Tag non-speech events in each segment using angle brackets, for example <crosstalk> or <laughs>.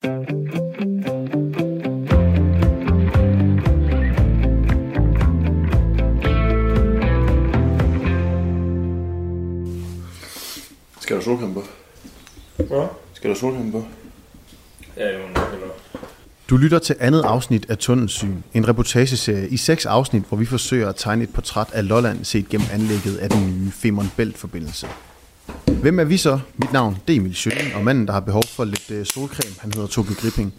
Skal du solcreme på? Hvad? Skal du solcreme på? Ja, var nok eller. Du lytter til andet afsnit af Tunnelsyn, en reportageserie i seks afsnit, hvor vi forsøger at tegne et portræt af Lolland set gennem anlægget af den nye Femern Bælt-forbindelse. Hvem er vi så? Mit navn det er Emil Schøling, og manden, der har behov for lidt øh, solcreme, han hedder Toge Gripping.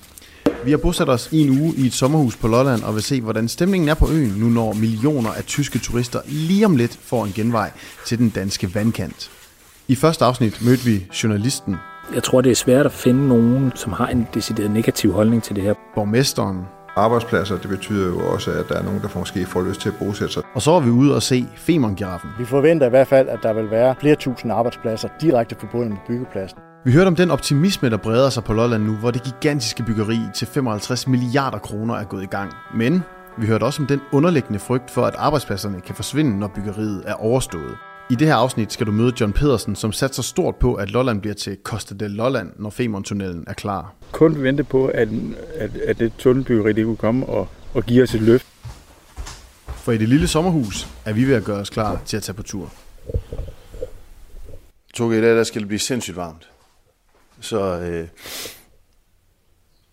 Vi har bosat os i en uge i et sommerhus på Lolland og vil se, hvordan stemningen er på øen, nu når millioner af tyske turister lige om lidt får en genvej til den danske vandkant. I første afsnit mødte vi journalisten, Jeg tror, det er svært at finde nogen, som har en decideret negativ holdning til det her. borgmesteren, Arbejdspladser, det betyder jo også, at der er nogen, der måske får lyst til at bosætte sig. og så var vi ude og se Femern-giraffen. Vi forventer i hvert fald, at der vil være flere tusind arbejdspladser direkte forbundet med byggepladsen. Vi hørte om den optimisme, der breder sig på Lolland nu, hvor det gigantiske byggeri til 55 milliarder kroner er gået i gang. Men vi hørte også om den underliggende frygt for, at arbejdspladserne kan forsvinde, når byggeriet er overstået. I det her afsnit skal du møde John Pedersen, som satser stort på, at Lolland bliver til Costa del Lolland, når Femern-tunnelen er klar. Kun vente på, at, at, at det tunnelbyggeri det kunne komme og, og give os et løft. For i det lille sommerhus er vi ved at gøre os klar til at tage på tur. Toge, i dag der skal det blive sindssygt varmt. Så øh,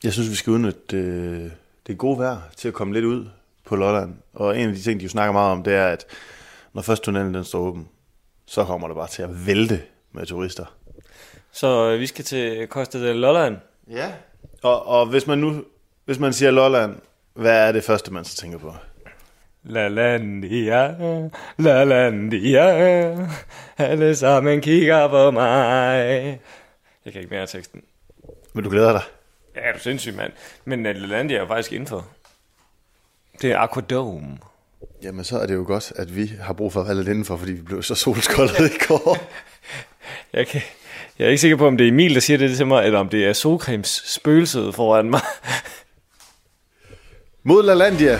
jeg synes, vi skal udnytte øh, det gode vejr til at komme lidt ud på Lolland. Og en af de ting, de jo snakker meget om, det er, at når først tunnelen den står åben, så kommer det bare til at vælte med turister. Så øh, vi skal til Costa del Lolland. Ja. Og, og hvis man nu hvis man siger Lolland, hvad er det første, man så tænker på? La Landia, La Landia, alle sammen kigger på mig. Jeg kan ikke mere af teksten. Men du glæder dig. Ja, er du sindssyg, mand. Men uh, La Landia er jo faktisk indenfor. Det er Aquadome. Jamen, så er det jo godt, at vi har brug for at være lidt indenfor, fordi vi blev så solskoldet i går. <laughs> Jeg, kan, jeg er ikke sikker på, om det er Emil, der siger det til mig, eller om det er solcremes spøgelset foran mig. <laughs> Mod LaLandia.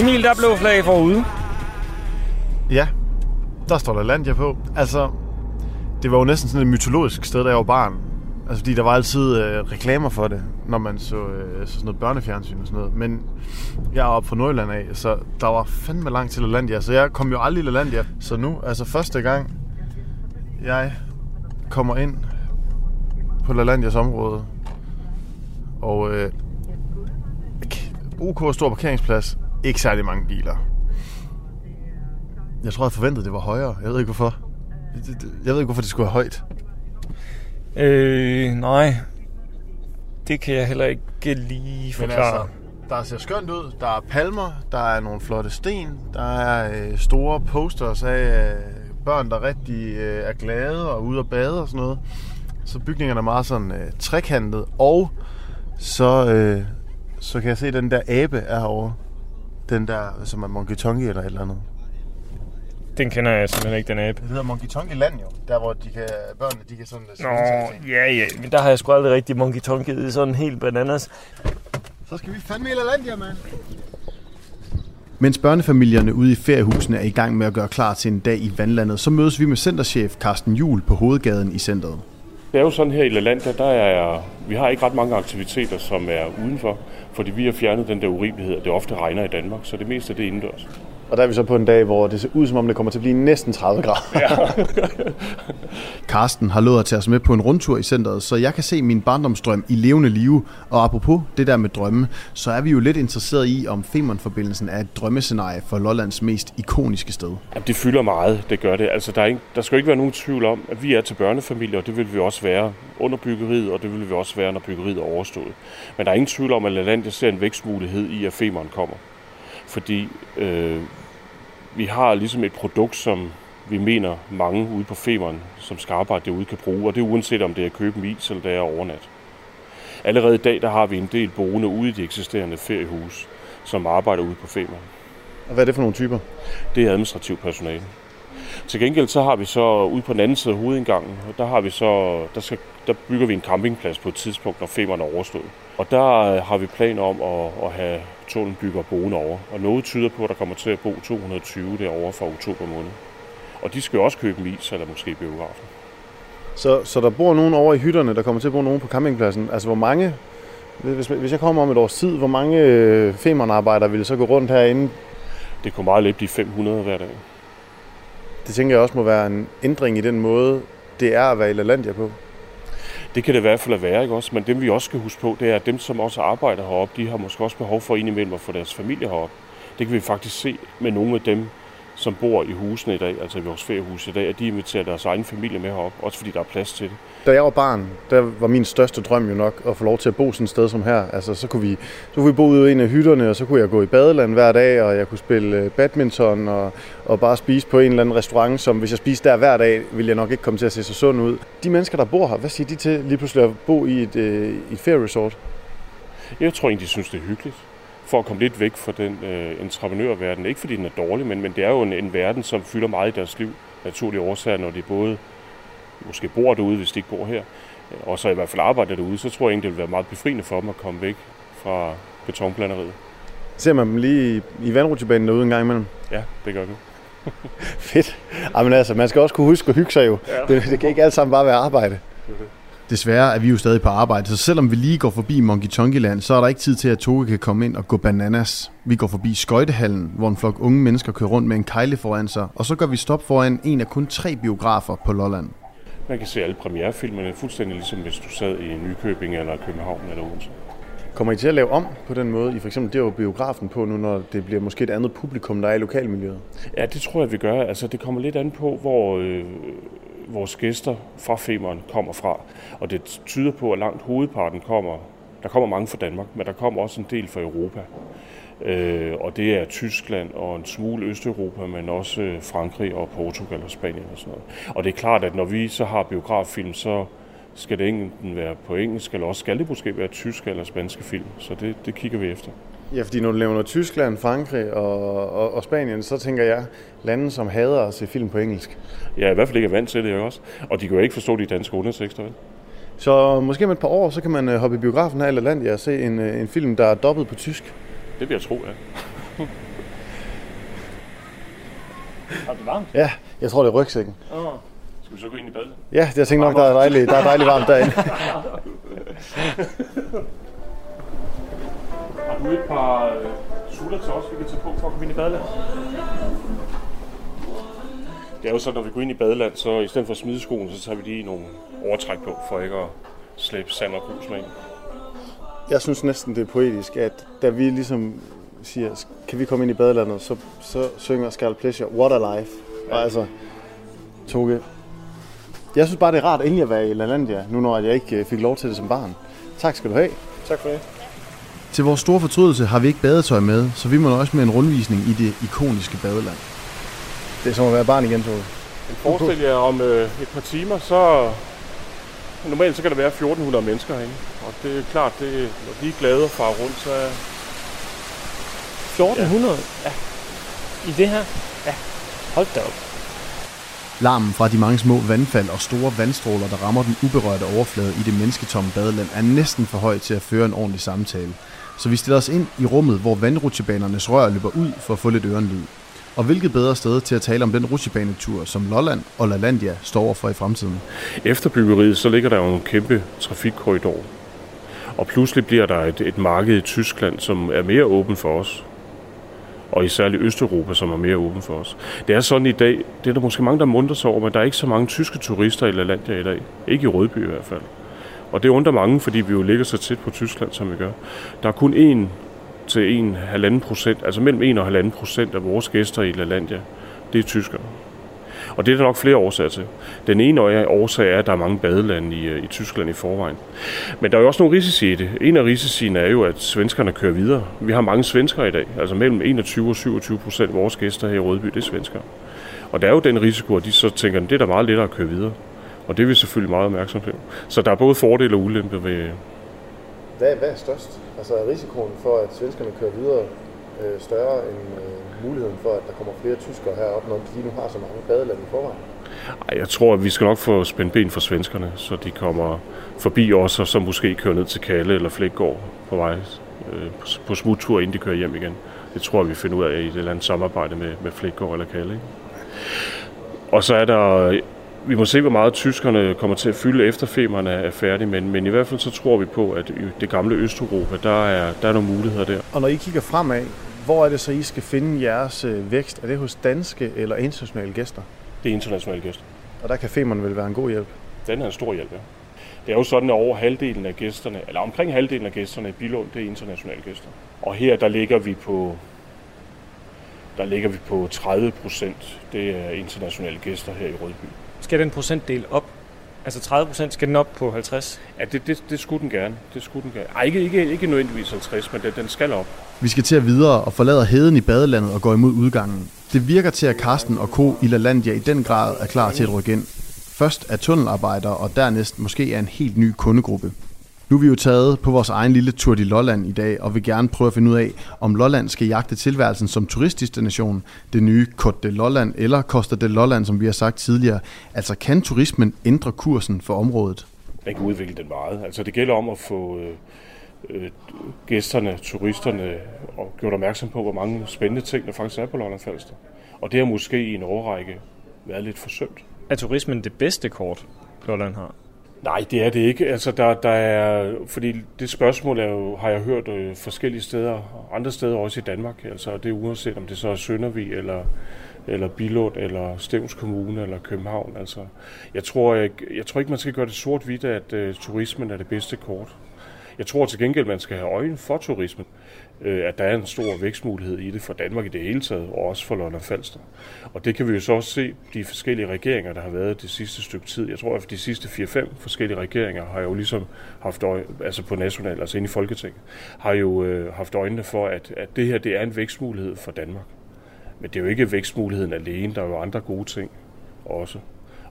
Emil, der er blå flag forude. Ja, der står der Landia på. Altså, det var jo næsten sådan et mytologisk sted, da jeg var barn. Altså, fordi der var altid øh, reklamer for det, når man så, øh, så sådan noget børnefjernsyn og sådan noget. Men jeg er oppe fra Nordjylland af, så der var fandme langt til LaLandia. Så jeg kom jo aldrig i LaLandia. Så nu, altså første gang, jeg kommer ind på LaLandias område, og øh, OK stor parkeringsplads, ikke særlig mange biler. Jeg tror, jeg forventede, det var højere. Jeg ved ikke, hvorfor. Jeg ved ikke, hvorfor det skulle være højt. Øh, nej. Det kan jeg heller ikke lige forklare. altså, der ser skønt ud. Der er palmer, der er nogle flotte sten, der er øh, store posters af øh, børn, der rigtig øh, er glade og ude at bade og sådan noget. Så bygningerne er meget sådan øh, trekantet. Og så, øh, så kan jeg se, at den der abe er herovre. Den der, som er Monkey Tonky eller et eller andet. Den kender jeg simpelthen ikke, den abe. Det hedder Monkey Tonky Land jo. Der hvor de kan, børnene de kan sådan... Nå, ja, ja. Men der har jeg sgu aldrig rigtig monkey tongue sådan helt bananas. Så skal vi fandme i LaLandia, mand. Mens børnefamilierne ude i feriehusene er i gang med at gøre klar til en dag i vandlandet, så mødes vi med centerchef Carsten Jul på hovedgaden i centret. Det er jo sådan her i LaLandia, der er, vi har ikke ret mange aktiviteter, som er udenfor, fordi vi har fjernet den der urimelighed, at det ofte regner i Danmark, så det meste det er indendørs. Og der er vi så på en dag, hvor det ser ud som om det kommer til at blive næsten 30 grader. Ja. <laughs> Carsten har lovet at tage os med på en rundtur i centret, så jeg kan se min barndomsdrøm i levende live. Og apropos det der med drømme, så er vi jo lidt interesseret i, om Femern-forbindelsen er et drømmescenarie for Lollands mest ikoniske sted. Jamen, det fylder meget, det gør det. Altså, der, er ikke, der skal jo ikke være nogen tvivl om, at vi er til børnefamilier, og det vil vi også være under byggeriet, og det vil vi også være, når byggeriet er overstået. Men der er ingen tvivl om, at LaLandia ser en vækstmulighed i, at Femern kommer. Fordi øh, vi har ligesom et produkt, som vi mener mange ude på Femern, som skal arbejde derude, kan bruge, og det er uanset om det er at købe en is eller det er at overnat. Allerede i dag der har vi en del boende ude i de eksisterende feriehus, som arbejder ude på Femern. Og hvad er det for nogle typer? Det er administrativ personale. Til gengæld så har vi så ude på den anden side af hovedindgangen, der, har vi så, der, skal, der bygger vi en campingplads på et tidspunkt, når Femern er overstået. Og der øh, har vi planer om at, at have tunnelbygger boende over. Og noget tyder på, at der kommer til at bo 220 derovre fra oktober måned. Og de skal jo også købe en is eller måske biografen. Så, så der bor nogen over i hytterne, der kommer til at bo nogen på campingpladsen. Altså hvor mange, hvis, hvis jeg kommer om et års tid, hvor mange øh, femernarbejdere vil så gå rundt herinde? Det kunne meget let blive 500 hver dag. Det tænker jeg også må være en ændring i den måde, det er at være i LaLandia på. Det kan det i hvert fald være, ikke også? Men dem vi også skal huske på, det er, at dem, som også arbejder heroppe, de har måske også behov for indimellem at få deres familie heroppe. Det kan vi faktisk se med nogle af dem, som bor i husene i dag, altså i vores feriehus i dag, at de inviterer deres egen familie med herop, også fordi der er plads til det. Da jeg var barn, der var min største drøm jo nok at få lov til at bo sådan et sted som her. Altså, så kunne vi, så kunne vi bo ude i en af hytterne, og så kunne jeg gå i badeland hver dag, og jeg kunne spille øh, badminton og, og bare spise på en eller anden restaurant, som hvis jeg spiste der hver dag, ville jeg nok ikke komme til at se så sund ud. De mennesker, der bor her, hvad siger de til lige pludselig at bo i et, øh, et ferieresort? Jeg tror egentlig, de synes, det er hyggeligt for at komme lidt væk fra den øh, entreprenørverden. Ikke fordi den er dårlig, men, men det er jo en, en verden, som fylder meget i deres liv. Naturlige årsager, når de både måske bor derude, hvis de ikke bor her, og så i hvert fald arbejder derude, så tror jeg egentlig, det vil være meget befriende for dem at komme væk fra betonplaneriet. Ser man dem lige i, i vandrutsjebanen derude en gang imellem? Ja, det gør vi. <laughs> Fedt. Jamen altså, man skal også kunne huske at hygge sig jo. Ja. Det, det kan ikke alt sammen bare være arbejde. Desværre er vi jo stadig på arbejde, så selvom vi lige går forbi Monkey Tonky Land, så er der ikke tid til, at Toge kan komme ind og gå bananas. Vi går forbi Skøjtehallen, hvor en flok unge mennesker kører rundt med en kejle foran sig, og så gør vi stop foran en af kun tre biografer på Lolland. Man kan se alle premierefilmene, fuldstændig ligesom hvis du sad i Nykøbing eller København eller Odense. Kommer I til at lave om på den måde? I for eksempel det er jo biografen på nu, når det bliver måske et andet publikum, der er i lokalmiljøet. Ja, det tror jeg, vi gør. Altså, det kommer lidt an på, hvor øh, vores gæster fra Femeren kommer fra. Og det tyder på, at langt hovedparten kommer. Der kommer mange fra Danmark, men der kommer også en del fra Europa. Øh, og det er Tyskland og en smule Østeuropa, men også øh, Frankrig og Portugal og Spanien og sådan noget. Og det er klart, at når vi så har biograffilm, så skal det enten være på engelsk, eller også skal det måske være tysk eller spanske film. Så det, det kigger vi efter. Ja, fordi når du nævner Tyskland, Frankrig og, og, og Spanien, så tænker jeg lande, som hader at se film på engelsk. Ja, i hvert fald ikke er vant til det, jeg også. Og de kan jo ikke forstå de danske undertekster, vel? Så måske om et par år, så kan man øh, hoppe i biografen her i Landia og se en, øh, en film, der er dobbelt på tysk. Det vil jeg tro, ja. <laughs> Har det varmt? Ja, jeg tror, det er rygsækken. Oh. Skal vi så gå ind i badet? Ja, jeg tænker nok, der er dejligt, der er dejligt varmt derinde. <laughs> Har du et par øh, sutter til os, vi kan tage på for at komme ind i badeland? Det er jo så, når vi går ind i badeland, så i stedet for at smide skoen, så tager vi lige nogle overtræk på, for ikke at slæbe sand og grus med ind. Jeg synes næsten, det er poetisk, at da vi ligesom siger, kan vi komme ind i badelandet, så, så synger Scarlet Pleasure, What a Life. Og altså, Toge, jeg synes bare, det er rart endelig at være i LaLandia, nu når jeg ikke fik lov til det som barn. Tak skal du have. Tak for det. Til vores store fortrydelse har vi ikke badetøj med, så vi må nøjes med en rundvisning i det ikoniske badeland. Det er som at være barn igen, Toge. Men forestil jer om øh, et par timer, så normalt så kan der være 1400 mennesker herinde. Det er klart, det, når de er glade og far rundt, så er 1400? Ja. I det her? Ja. Hold da op. Larmen fra de mange små vandfald og store vandstråler, der rammer den uberørte overflade i det mennesketomme badeland, er næsten for høj til at føre en ordentlig samtale. Så vi stiller os ind i rummet, hvor vandrutsjebanernes rør løber ud for at få lidt ørenlyd. Og hvilket bedre sted til at tale om den rutsjebanetur, som Lolland og LaLandia står overfor i fremtiden. Efter byggeriet, så ligger der jo en kæmpe trafikkorridor. Og pludselig bliver der et, et marked i Tyskland, som er mere åben for os. Og i særligt Østeuropa, som er mere åben for os. Det er sådan i dag, det er der måske mange, der munter sig over, men der er ikke så mange tyske turister i LaLandia i dag. Ikke i Rødby i hvert fald. Og det undrer mange, fordi vi jo ligger så tæt på Tyskland, som vi gør. Der er kun 1 til en halvanden procent, altså mellem 1 og halvanden procent af vores gæster i LaLandia, det er tyskere. Og det er der nok flere årsager til. Den ene årsag er, at der er mange badelande i, øh, i Tyskland i forvejen. Men der er jo også nogle risici i det. En af risiciene er jo, at svenskerne kører videre. Vi har mange svenskere i dag. Altså mellem 21 og 27 procent af vores gæster her i Rødby, det er svenskere. Og der er jo den risiko, at de så tænker, at det er da meget lettere at køre videre. Og det er vi selvfølgelig meget opmærksomme på. Så der er både fordele og ulemper ved... Hvad, hvad er størst? Altså er risikoen for, at svenskerne kører videre øh, større end øh, muligheden for, at der kommer flere tyskere herop, når de nu har så mange badelande i forvejen? Ej, jeg tror, at vi skal nok få spændt ben for svenskerne, så de kommer forbi os, og så måske kører ned til Kalle eller Flækgaard på vej øh, på, på smuttur, inden de kører hjem igen. Det tror jeg, vi finder ud af i et eller andet samarbejde med, med Flækgaard eller Kalle. Ikke? Og så er der vi må se, hvor meget tyskerne kommer til at fylde efter Femern er færdig, men, men i hvert fald så tror vi på, at i det gamle Østeuropa, der er, der er nogle muligheder der. Og når I kigger fremad, hvor er det så, I skal finde jeres øh, vækst? Er det hos danske eller internationale gæster? Det er internationale gæster. Og der kan Femern vel være en god hjælp? Den er en stor hjælp, ja. Det er jo sådan, at over halvdelen af gæsterne, eller omkring halvdelen af gæsterne i Bilund, det er internationale gæster. Og her, der ligger vi på, der ligger vi på 30 procent. Det er internationale gæster her i Rødby. Skal den procentdel op? Altså 30 procent, skal den op på 50? Ja, det, det, det skulle den gerne. Det skulle den gerne. Ej, ikke, ikke, ikke nødvendigvis 50, men den, den skal op. Vi skal til at videre og forlader heden i badelandet og går imod udgangen. Det virker til, at Karsten og Co. i LaLandia i den grad er klar til at rykke ind. Først er tunnelarbejdere, og dernæst måske er en helt ny kundegruppe. Nu er vi jo taget på vores egen lille tur i Lolland i dag, og vil gerne prøve at finde ud af, om Lolland skal jagte tilværelsen som turistdestination, det nye Côte de Lolland eller Costa de Lolland, som vi har sagt tidligere. Altså kan turismen ændre kursen for området? Den kan udvikle den meget. Altså det gælder om at få øh, øh, gæsterne, turisterne og gjort opmærksom på, hvor mange spændende ting der faktisk er på Lolland Falster. Og det har måske i en årrække været lidt forsømt. Er turismen det bedste kort, Lolland har? Nej, det er det ikke. Altså, der, der er, fordi det spørgsmål er jo, har jeg hørt øh, forskellige steder, andre steder også i Danmark. Altså, det er uanset om det så er Søndervig eller, eller Bilund eller Stevns Kommune eller København. Altså, jeg, tror, jeg, jeg tror ikke, man skal gøre det sort-hvidt, at øh, turismen er det bedste kort. Jeg tror til gengæld, man skal have øjne for turismen øh, at der er en stor vækstmulighed i det for Danmark i det hele taget, og også for Lolland Falster. Og det kan vi jo så også se de forskellige regeringer, der har været det sidste stykke tid. Jeg tror, at de sidste 4-5 forskellige regeringer har jo ligesom haft øje, altså på national, altså inde i Folketinget, har jo øh, haft øjnene for, at, at det her det er en vækstmulighed for Danmark. Men det er jo ikke vækstmuligheden alene, der er jo andre gode ting også.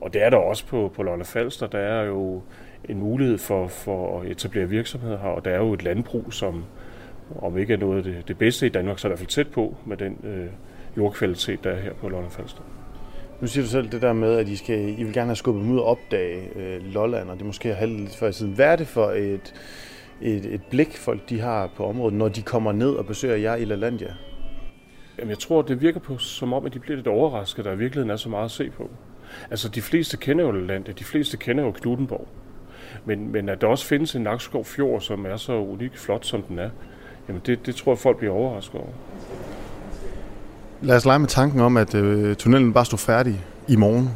Og det er der også på, på Lolland Falster. Der er jo en mulighed for, for at etablere virksomheder her, og der er jo et landbrug, som, om ikke er noget af det, det bedste i Danmark, så er i hvert fald tæt på med den øh, jordkvalitet, der er her på Lolland Falster. Nu siger du selv det der med, at I, skal, I vil gerne have skubbet dem ud og opdage øh, Lolland, og det måske har lidt før i tiden. Hvad er det for et, et, et blik, folk de har på området, når de kommer ned og besøger jer i LaLandia? Jamen, jeg tror, det virker på, som om, at de bliver lidt overrasket, der i virkeligheden er så meget at se på. Altså, de fleste kender jo LaLandia, de fleste kender jo Knuttenborg. Men, men at der også findes en Nakskov Fjord, som er så unik flot, som den er, Jamen det, det tror jeg, folk bliver overrasket over. Lad os lege med tanken om, at øh, tunnelen bare står færdig i morgen.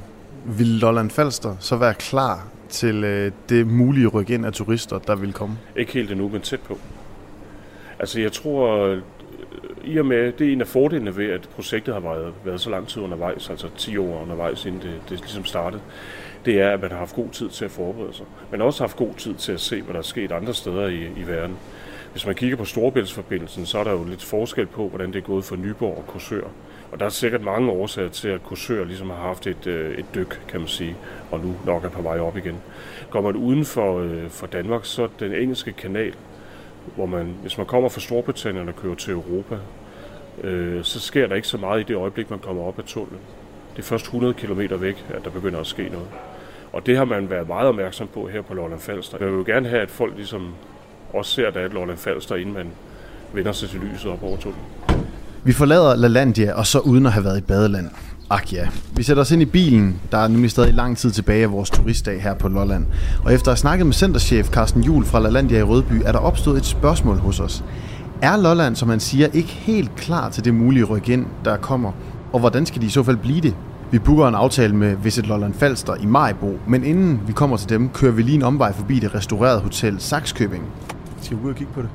Vil Lolland Falster så være klar til øh, det mulige ryk ind af turister, der vil komme? Ikke helt endnu, men tæt på. Altså jeg tror, i og med, det er en af fordelene ved, at projektet har været, været så lang tid undervejs, altså 10 år undervejs, inden det, det ligesom startede, det er, at man har haft god tid til at forberede sig. Men også haft god tid til at se, hvad der er sket andre steder i, i verden. Hvis man kigger på Storebæltsforbindelsen, så er der jo lidt forskel på, hvordan det er gået for Nyborg og Korsør. Og der er sikkert mange årsager til, at Korsør ligesom har haft et, øh, et dyk, kan man sige, og nu nok er på vej op igen. Går man uden for, øh, for Danmark, så den engelske kanal, hvor man, hvis man kommer fra Storbritannien og kører til Europa, øh, så sker der ikke så meget i det øjeblik, man kommer op af tunnelen. Det er først 100 km væk, at der begynder at ske noget. Og det har man været meget opmærksom på her på Lolland Falster. Jeg vil jo gerne have, at folk ligesom også ser, at der er et Lolland Falster, inden man vender sig til lyset op over tunnelen. Vi forlader LaLandia, og så uden at have været i badeland. Ak ja. Vi sætter os ind i bilen. Der er nemlig stadig lang tid tilbage af vores turistdag her på Lolland. Og efter at have snakket med centerchef Carsten Jul fra LaLandia i Rødby, er der opstået et spørgsmål hos os. Er Lolland, som man siger, ikke helt klar til det mulige ryk ind, der kommer? Og hvordan skal de i så fald blive det? Vi booker en aftale med Visit Lolland Falster i Majbo, men inden vi kommer til dem, kører vi lige en omvej forbi det restaurerede hotel Saxkøbing. Skal vi ud og kigge på det?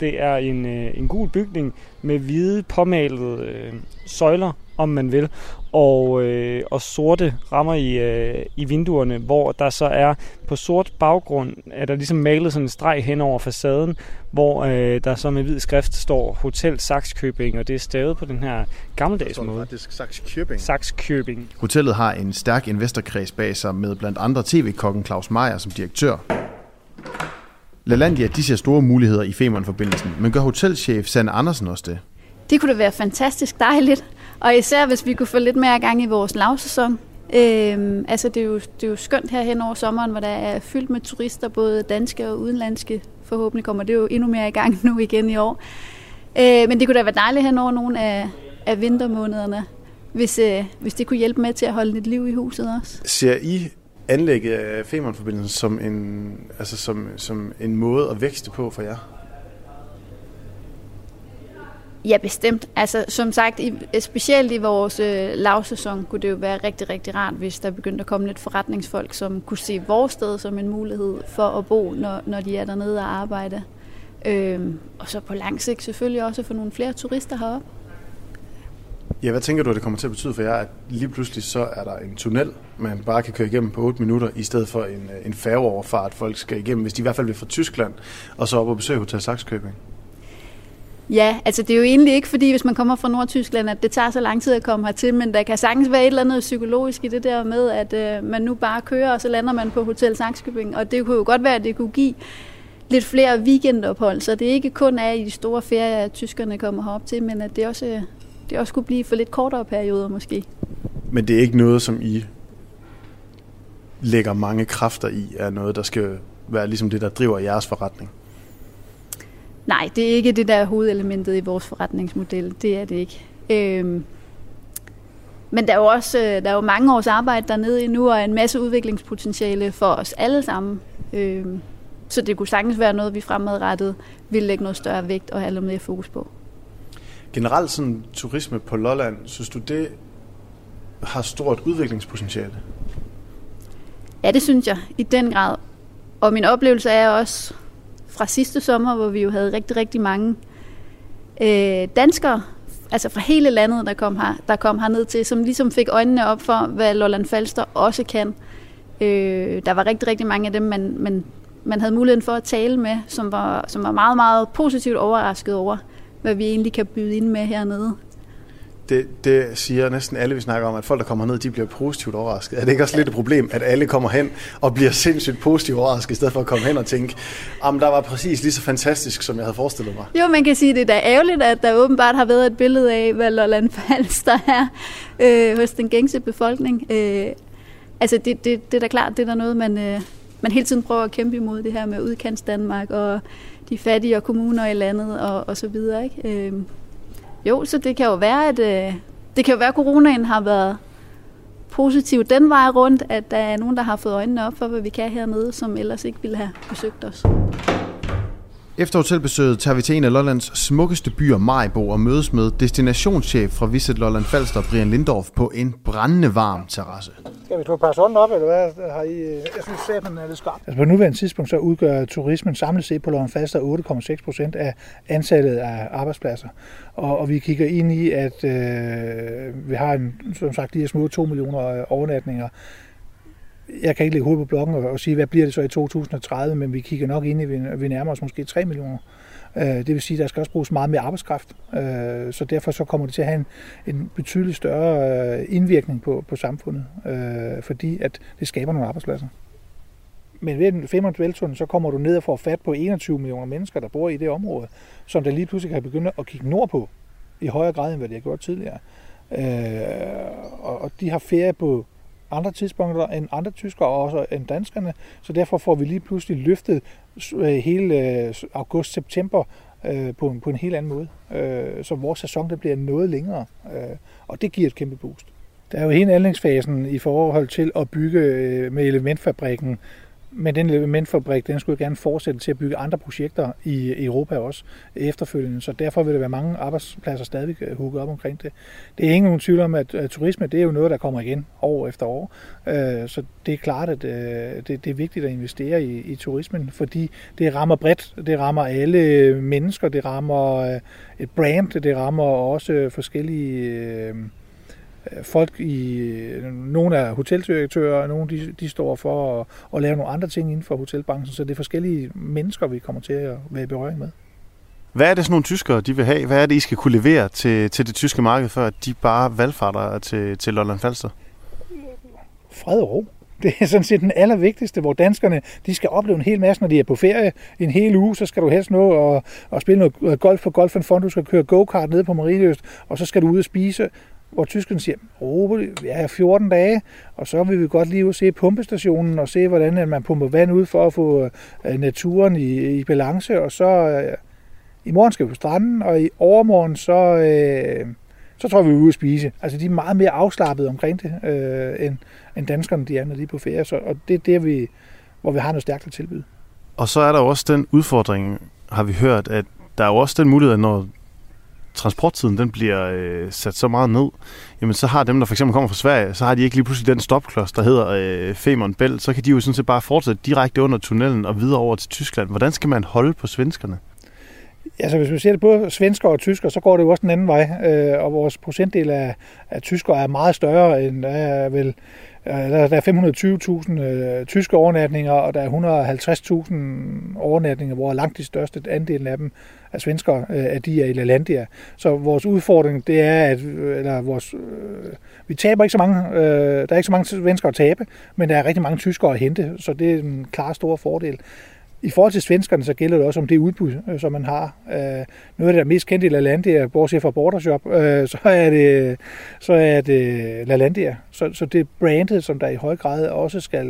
Det er en, øh, en gul bygning med hvide påmalede øh, søjler, om man vil, og, øh, og sorte rammer i, øh, i vinduerne, hvor der så er på sort baggrund, er der ligesom malet sådan en streg hen over facaden, hvor øh, der så med hvid skrift står Hotel Saxkøbing, og det er stavet på den her gammeldags måde. faktisk Saxkøbing. Saxkøbing. Hotellet har en stærk investorkreds bag sig med blandt andre tv-kokken Claus Meier som direktør. LaLandia de ser store muligheder i Femern-forbindelsen, men gør hotelchef Sanne Andersen også det? Det kunne da være fantastisk dejligt, og især hvis vi kunne få lidt mere gang i vores lavsæson. Øhm, altså det er, jo, det er jo skønt her hen over sommeren, hvor der er fyldt med turister, både danske og udenlandske. Forhåbentlig kommer det jo endnu mere i gang nu igen i år. Øh, men det kunne da være dejligt hen over nogle af, af vintermånederne, hvis, øh, hvis det kunne hjælpe med til at holde lidt liv i huset også. Ser I anlægget af øh, Femernforbindelsen som en, altså som, som en måde at vækste på for jer? Ja, bestemt. Altså, som sagt, i, specielt i vores øh, lavsæson kunne det jo være rigtig, rigtig rart, hvis der begyndte at komme lidt forretningsfolk, som kunne se vores sted som en mulighed for at bo, når, når de er dernede og arbejde. Øhm, og så på lang sigt selvfølgelig også få nogle flere turister heroppe. Ja, hvad tænker du, at det kommer til at betyde for jer, at lige pludselig så er der en tunnel, man bare kan køre igennem på 8 minutter, i stedet for en, øh, en færgeoverfart, folk skal igennem, hvis de i hvert fald vil fra Tyskland, og så op og besøge Hotel Saxkøbing? Ja, altså det er jo egentlig ikke fordi, hvis man kommer fra Nordtyskland, at det tager så lang tid at komme hertil, men der kan sagtens være et eller andet psykologisk i det der med, at øh, man nu bare kører, og så lander man på Hotel Saxkøbing, og det kunne jo godt være, at det kunne give lidt flere weekendophold, så det ikke kun er i de store ferier, at tyskerne kommer herop til, men at det også, øh, det også kunne blive for lidt kortere perioder måske. Men det er ikke noget, som I lægger mange kræfter i, er noget, der skal være ligesom det, der driver jeres forretning? Nej, det er ikke det, der er hovedelementet i vores forretningsmodel. Det er det ikke. Øhm, men der er jo også der er jo mange års arbejde dernede endnu, og en masse udviklingspotentiale for os alle sammen. Øhm, så det kunne sagtens være noget, vi fremadrettet vil lægge noget større vægt og have lidt mere fokus på. Generelt sådan turisme på Lolland, synes du det har stort udviklingspotentiale? Ja, det synes jeg i den grad. Og min oplevelse er også fra sidste sommer, hvor vi jo havde rigtig, rigtig mange øh, danskere, altså fra hele landet, der kom, her, der kom herned til, som ligesom fik øjnene op for, hvad Lolland Falster også kan. Øh, der var rigtig, rigtig mange af dem, man, man, man havde muligheden for at tale med, som var, som var meget, meget positivt overrasket over, hvad vi egentlig kan byde ind med hernede det, det siger næsten alle, vi snakker om, at folk, der kommer ned, de bliver positivt overrasket. Er det ikke også lidt et problem, at alle kommer hen og bliver sindssygt positivt overrasket, i stedet for at komme hen og tænke, om der var præcis lige så fantastisk, som jeg havde forestillet mig? Jo, man kan sige, det er da ærgerligt, at der åbenbart har været et billede af, hvad Lolland <laughs> Falster er øh, hos den gængse befolkning. Øh, altså, det, det, det er da klart, det er der noget, man, øh, man hele tiden prøver at kæmpe imod, det her med udkants Danmark og de fattige og kommuner i landet og, og så videre, ikke? Øh, jo, så det kan jo være, at øh, det kan jo være, at coronaen har været positiv den vej rundt, at der er nogen, der har fået øjnene op for, hvad vi kan hernede, som ellers ikke ville have besøgt os. Efter hotelbesøget tager vi til en af Lollands smukkeste byer, Majbo, og mødes med destinationschef fra Visit Lolland Falster, Brian Lindorf, på en brændende varm terrasse. Skal vi tage passe hånden op, eller hvad har I? Jeg synes, at er lidt skarpt. Altså på nuværende tidspunkt så udgør turismen samlet set på Lolland Falster 8,6 procent af antallet af arbejdspladser. Og, og vi kigger ind i, at øh, vi har en, som sagt de her små 2 millioner overnatninger jeg kan ikke lægge hovedet på blokken og, og sige, hvad bliver det så i 2030, men vi kigger nok ind i, at vi nærmer os måske 3 millioner. Øh, det vil sige, at der skal også bruges meget mere arbejdskraft, øh, så derfor så kommer det til at have en, en betydelig større øh, indvirkning på, på samfundet, øh, fordi at det skaber nogle arbejdspladser. Men ved den Femern så kommer du ned og får fat på 21 millioner mennesker, der bor i det område, som der lige pludselig kan begynde at kigge nordpå i højere grad, end hvad de har gjort tidligere. Øh, og de har ferie på andre tidspunkter end andre tyskere og også end danskerne, så derfor får vi lige pludselig løftet øh, hele øh, august-september øh, på, en, på en helt anden måde. Så vores sæson der bliver noget længere, og det giver et kæmpe boost. Der er jo hele anlægsfasen i forhold til at bygge med elementfabrikken men den elementfabrik, den skulle gerne fortsætte til at bygge andre projekter i Europa også efterfølgende, så derfor vil der være mange arbejdspladser stadig øh, hugget op omkring det. Det er ingen nogen tvivl om, at turisme det er jo noget, der kommer igen år efter år, øh, så det er klart, at øh, det er vigtigt at investere i, i turismen, fordi det rammer bredt, det rammer alle mennesker, det rammer et brand, det rammer også forskellige folk i, nogle er hoteldirektører, og nogle de, de står for at, at lave nogle andre ting inden for hotelbranchen, så det er forskellige mennesker, vi kommer til at være i berøring med. Hvad er det sådan nogle tyskere, de vil have? Hvad er det, I skal kunne levere til, til det tyske marked, før de bare valgfarter til, til Lolland Falster? Fred og ro. <laughs> Det er sådan set den allervigtigste, hvor danskerne de skal opleve en hel masse, når de er på ferie. En hel uge, så skal du helst nå og, og spille noget golf på Golf Fond. Du skal køre go-kart nede på Marienøst, og så skal du ud og spise hvor tyskerne siger, oh, vi er 14 dage, og så vil vi godt lige ud se pumpestationen og se, hvordan øh, man pumper vand ud for at få øh, naturen i, i balance, og så, øh, i morgen skal vi på stranden, og i overmorgen, så, øh, så tror vi, vi er ude at spise. Altså, de er meget mere afslappet omkring det, øh, end, end danskerne de er, når de er på ferie. Så, og det er der, vi, hvor vi har noget stærkt at tilbyde. Og så er der også den udfordring, har vi hørt, at der er jo også den mulighed, at når transporttiden den bliver øh, sat så meget ned, jamen så har dem, der for eksempel kommer fra Sverige, så har de ikke lige pludselig den stopklods, der hedder øh, Femern Bælt, så kan de jo sådan set bare fortsætte direkte under tunnelen og videre over til Tyskland. Hvordan skal man holde på svenskerne? Altså hvis vi ser det både svensker og tysker, så går det jo også den anden vej, øh, og vores procentdel af, af tysker er meget større end der er vel øh, der er 520.000 øh, tyske overnatninger, og der er 150.000 overnatninger, hvor langt de største andelen af dem af svensker, øh, at de er i LaLandia. Så vores udfordring, det er, at øh, eller vores, øh, vi taber ikke så mange, øh, der er ikke så mange svensker at tabe, men der er rigtig mange tyskere at hente, så det er en klar stor fordel. I forhold til svenskerne, så gælder det også om det udbud, øh, som man har. Øh, noget af det, der er mest kendt i LaLandia, bortset fra Bordershop, øh, så er det, så er det LaLandia. Så, så det er brandet, som der i høj grad også skal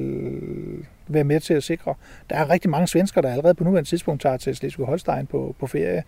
være med til at sikre. Der er rigtig mange svensker, der allerede på nuværende tidspunkt tager til Slesvig-Holstein på, på ferie.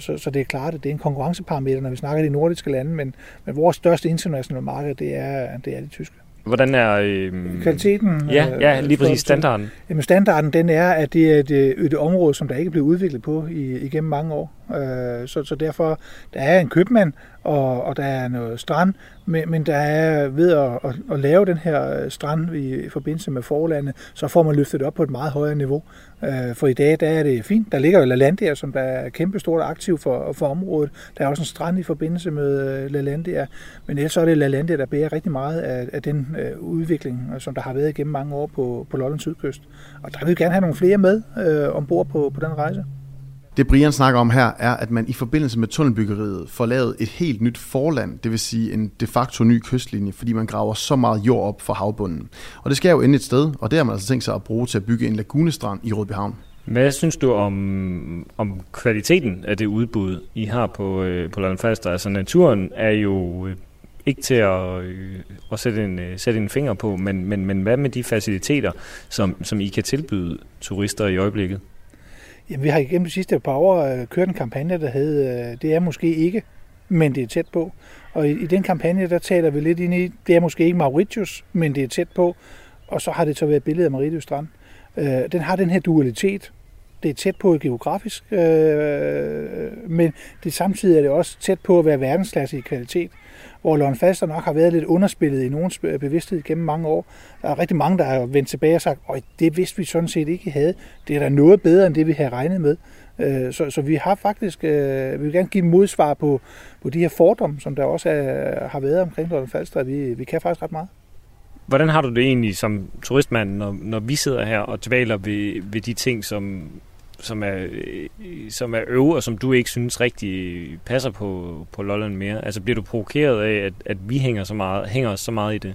Så, så det er klart, at det er en konkurrenceparameter, når vi snakker de nordiske lande, men, men vores største internationale marked, det er, det er de tyske. Hvordan er... Øh... Kvaliteten? Ja, ja, lige præcis standarden. Jamen standarden, den er, at det er et, et område, som der ikke er blevet udviklet på i, igennem mange år. Øh, så, så derfor, der er en købmand, og, og der er noget strand, men, men der er ved at, at, at lave den her øh, strand i, i forbindelse med forlandet, så får man løftet det op på et meget højere niveau. Øh, for i dag, der er det fint. Der ligger jo LaLandia, som der er kæmpestort aktiv for, for området. Der er også en strand i forbindelse med øh, LaLandia, men ellers så er det LaLandia, der bærer rigtig meget af, af den øh, udvikling, øh, som der har været igennem mange år på, på Lollands Sydkyst. Og der vil vi gerne have nogle flere med øh, ombord på, på den rejse. Det Brian snakker om her er, at man i forbindelse med tunnelbyggeriet får lavet et helt nyt forland, det vil sige en de facto ny kystlinje, fordi man graver så meget jord op fra havbunden. Og det skal jo ende et sted, og det har man altså tænkt sig at bruge til at bygge en lagunestrand i Rødbyhavn. Hvad synes du om, om kvaliteten af det udbud, I har på, øh, på Lolland Falster? Altså naturen er jo øh, ikke til at, øh, at sætte, en, øh, sætte en finger på, men, men, men hvad med de faciliteter, som, som I kan tilbyde turister i øjeblikket? Jamen, vi har igennem de sidste par år øh, kørt en kampagne, der hed øh, Det er måske ikke, men det er tæt på. Og i, i den kampagne, der taler vi lidt ind i, det er måske ikke Mauritius, men det er tæt på. Og så har det så været billedet af Mauritius Strand. Øh, den har den her dualitet. Det er tæt på geografisk, øh, men det samtidig er det også tæt på at være verdensklasse i kvalitet hvor Lon Falster nok har været lidt underspillet i nogens bevidsthed gennem mange år. Der er rigtig mange, der har vendt tilbage og sagt, at det vidste vi sådan set ikke havde. Det er da noget bedre, end det vi havde regnet med. Øh, så, så vi har faktisk, øh, vi vil gerne give modsvar på, på de her fordomme, som der også er, har været omkring Lolland Falster. Vi, vi kan faktisk ret meget. Hvordan har du det egentlig som turistmand, når, når vi sidder her og dvaler ved, ved de ting, som, som er, øh, som er øve, og som du ikke synes rigtig passer på, på Lolland mere? Altså bliver du provokeret af, at, at vi hænger, så meget, hænger os så meget i det?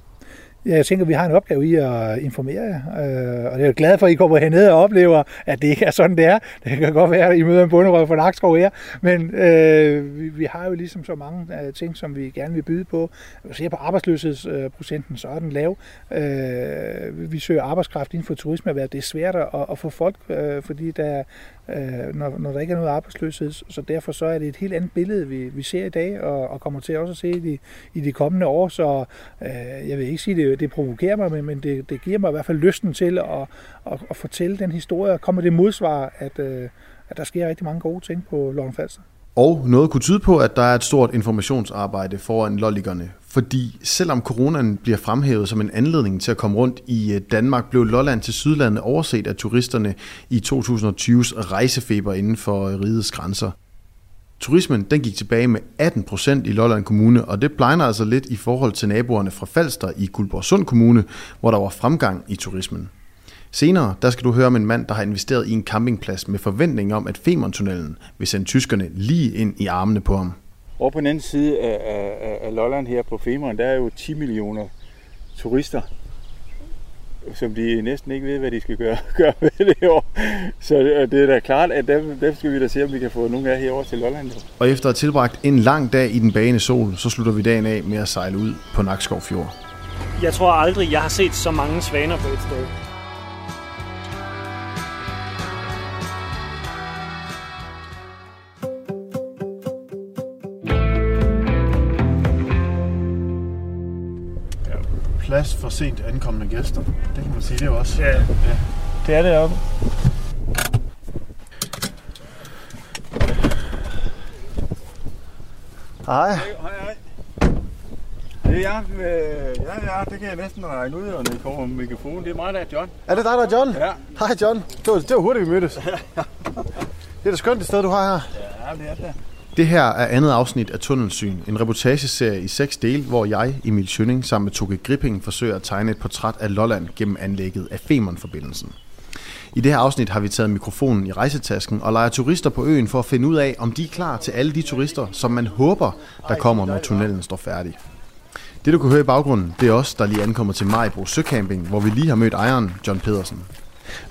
Ja, jeg tænker, vi har en opgave i at informere jer, øh, og jeg er glad for, at I kommer herned og oplever, at det ikke er sådan, det er. Det kan godt være, at I møder en bunderøv fra Nakskov her, men øh, vi, vi har jo ligesom så mange øh, ting, som vi gerne vil byde på. Hvis jeg ser på arbejdsløshedsprocenten, så er den lav. Øh, vi søger arbejdskraft inden for turisme, det er svært at, at få folk, øh, fordi der, øh, når, når der ikke er noget arbejdsløshed. Så derfor så er det et helt andet billede, vi, vi ser i dag, og, og kommer til også at se i de, i de kommende år. Så øh, jeg vil ikke sige, det, det provokerer mig, men, men det, det giver mig i hvert fald lysten til at, at, at fortælle den historie, og komme det modsvar, at, øh, at der sker rigtig mange gode ting på Lolland Falster. Og noget kunne tyde på, at der er et stort informationsarbejde foran lolligerne. Fordi selvom coronaen bliver fremhævet som en anledning til at komme rundt i øh, Danmark, blev Lolland til Sydlandet overset af turisterne i 2020's rejsefeber inden for øh, rigets grænser. Turismen den gik tilbage med 18 procent i Lolland Kommune, og det blegner altså lidt i forhold til naboerne fra Falster i Guldborgsund Kommune, hvor der var fremgang i turismen. Senere der skal du høre om en mand, der har investeret i en campingplads med forventning om, at Femerntunnelen vil sende tyskerne lige ind i armene på ham. Over på den anden side af, af, af Lolland her på Femern, der er jo 10 millioner turister, som de næsten ikke ved, hvad de skal gøre, <laughs> gøre med det år. Så det er da klart, at dem, dem skal vi da se, om vi kan få nogle af herover til Lolland. Og efter at have tilbragt en lang dag i den bagende sol, så slutter vi dagen af med at sejle ud på Nakskov Fjord. Jeg tror aldrig, jeg har set så mange svaner på et sted. Plads for sent ankommende gæster. Det kan man sige, det er også. Ja, ja. det er det oppe. Hej. Hej, hej. Det er jeg. Øh, ja, ja, det kan jeg næsten regne ud, og når I kommer med mikrofonen. Det er mig, der er John. Er det dig, der er John? Ja. Hej John. Det var, det var hurtigt, vi mødtes. <laughs> det er da skønt det sted, du har her. Ja, det er det. Det her er andet afsnit af Tunnelsyn, en reportageserie i seks dele, hvor jeg, Emil Schønning, sammen med Toke Gripping, forsøger at tegne et portræt af Lolland gennem anlægget af Femern-forbindelsen. I det her afsnit har vi taget mikrofonen i rejsetasken og leger turister på øen for at finde ud af, om de er klar til alle de turister, som man håber, der kommer, når tunnelen står færdig. Det du kan høre i baggrunden, det er os, der lige ankommer til Majbro Søcamping, hvor vi lige har mødt ejeren, John Pedersen.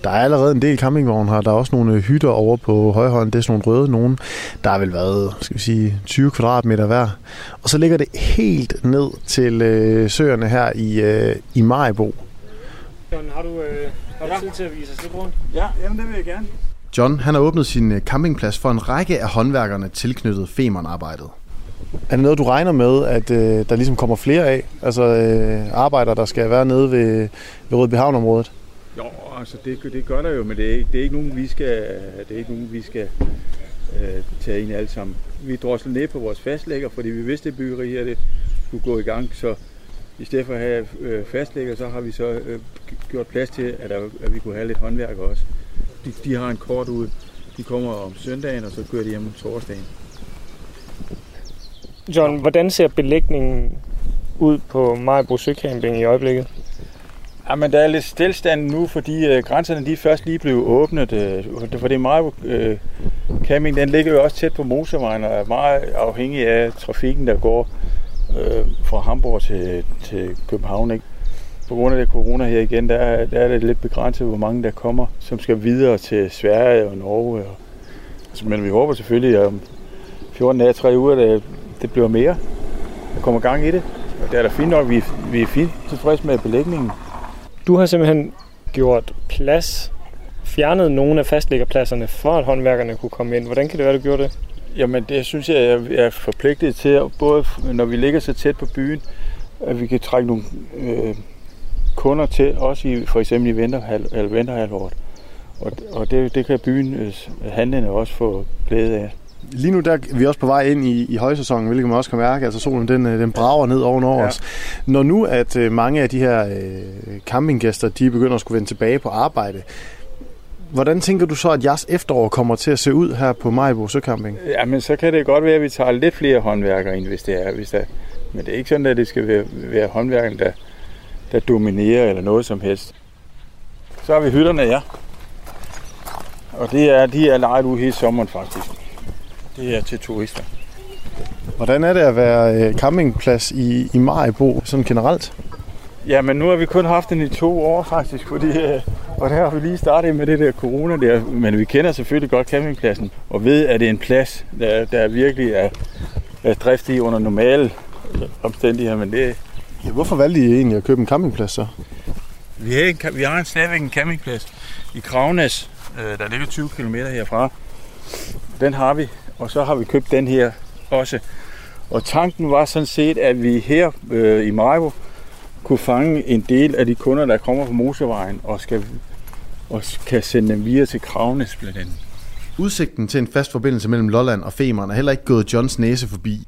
Der er allerede en del campingvogne her. Der er også nogle øh, hytter over på højhånden. Det er sådan nogle røde nogen. Der har vel været, skal vi sige, 20 kvadratmeter hver. Og så ligger det helt ned til øh, søerne her i, øh, i Majbo. John, har du, øh, har du tid til at vise os lidt rundt? Ja, jamen det vil jeg gerne. John han har åbnet sin øh, campingplads for en række af håndværkerne tilknyttet Femern-arbejdet. Er det noget, du regner med, at øh, der ligesom kommer flere af? Altså øh, arbejdere, der skal være nede ved, ved Rødbyhavn-området? Jo, altså det, det gør der jo, men det er, ikke, det er ikke nogen, vi skal, det er ikke nogen, vi skal øh, tage ind alle sammen. Vi droslede ned på vores fastlægger, fordi vi vidste, at byggeri her det skulle gå i gang, så i stedet for at have øh, fastlægger, så har vi så øh, gjort plads til, at, der, at vi kunne have lidt håndværk også. De, de har en kort ud. De kommer om søndagen, og så kører de hjem om torsdagen. John, hvordan ser belægningen ud på Majbro Søcamping i øjeblikket? Jamen, der er lidt stillstand nu, fordi øh, grænserne de er først lige blevet åbnet. Øh, for det er meget, øh, camping, den ligger jo også tæt på motorvejen og er meget afhængig af trafikken, der går øh, fra Hamburg til, til København. Ikke? På grund af det corona her igen, der er, der er det lidt begrænset, hvor mange der kommer, som skal videre til Sverige og Norge. Og, altså, men vi håber selvfølgelig, at om 14 dage, 3 uger, det, det bliver mere. Der kommer gang i det. Og det er da fint nok, vi, vi er fint tilfredse med belægningen. Du har simpelthen gjort plads, fjernet nogle af fastlæggerpladserne, for at håndværkerne kunne komme ind. Hvordan kan det være, du gjorde det? Jamen, det synes jeg, jeg er forpligtet til, både når vi ligger så tæt på byen, at vi kan trække nogle øh, kunder til, også i, for eksempel i vinterhal, eller vinterhalvåret. Og, og det, det kan byen øh, handlende også få glæde af. Lige nu der er vi også på vej ind i, i højsæsonen, hvilket man også kan mærke. Altså solen den, den brager ned ovenover ja. os. Når nu at øh, mange af de her øh, campinggæster, de begynder at skulle vende tilbage på arbejde, hvordan tænker du så, at jeres efterår kommer til at se ud her på Majbo Søcamping? Jamen, så kan det godt være, at vi tager lidt flere håndværkere ind, hvis det er. Hvis der, men det er ikke sådan, at det skal være, være håndværkerne, der, der dominerer eller noget som helst. Så har vi hytterne, ja. Og det er, de er lejet ud hele sommeren faktisk. Det er til turister. Hvordan er det at være campingplads i, i Majbo sådan generelt? Ja, men nu har vi kun haft den i to år faktisk, fordi, og der har vi lige startet med det der corona der, men vi kender selvfølgelig godt campingpladsen, og ved, at det er en plads, der, der virkelig er, er driftig under normale omstændigheder, men det... Ja, hvorfor valgte I egentlig at købe en campingplads så? Vi har, en, vi har en stadigvæk en campingplads i Kravnes, der ligger 20 km herfra. Den har vi, og så har vi købt den her også. Og tanken var sådan set, at vi her øh, i Majbo kunne fange en del af de kunder, der kommer på motorvejen og, skal, og kan sende dem videre til Kravnes blandt andet. Udsigten til en fast forbindelse mellem Lolland og Femern er heller ikke gået Johns næse forbi.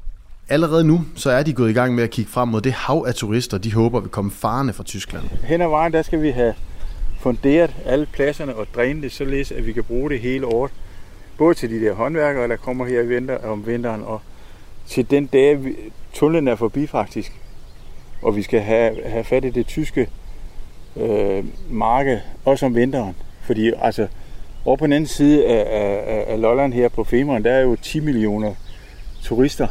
Allerede nu så er de gået i gang med at kigge frem mod det hav af turister, de håber vil komme farne fra Tyskland. Hen ad vejen, der skal vi have funderet alle pladserne og drænet det, således at vi kan bruge det hele året. Både til de der håndværkere, der kommer her i vinter, om vinteren, og til den dag, tunnelen er forbi faktisk. Og vi skal have, have fat i det tyske øh, marked, også om vinteren. Fordi altså, over på den anden side af, af, af Lolland her på Femern, der er jo 10 millioner turister,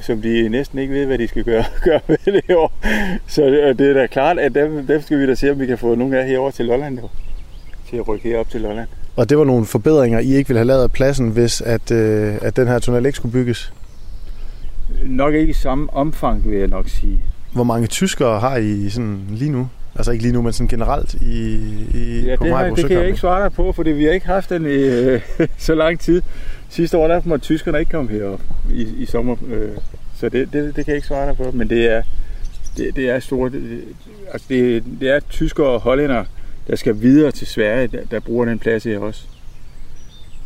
som de næsten ikke ved, hvad de skal gøre, <laughs> gøre med det år. Så det, det er da klart, at dem, dem skal vi da se, om vi kan få nogle af herover til Lolland jo. Til at rykke herop til Lolland. Og det var nogle forbedringer, I ikke ville have lavet af pladsen, hvis at, øh, at den her tunnel ikke skulle bygges? Nok ikke i samme omfang, vil jeg nok sige. Hvor mange tyskere har I sådan lige nu? Altså ikke lige nu, men sådan generelt i, i ja, på det, har, det kan jeg ikke svare dig på, fordi vi har ikke haft den i øh, <laughs> så lang tid. Sidste år der måtte tyskerne ikke komme herop i, i sommer, øh, så det, det, det kan jeg ikke svare dig på. Men det er, det, det er stort. Det, altså det, det er tyskere og hollænder, der skal videre til Sverige, der, der bruger den plads her også.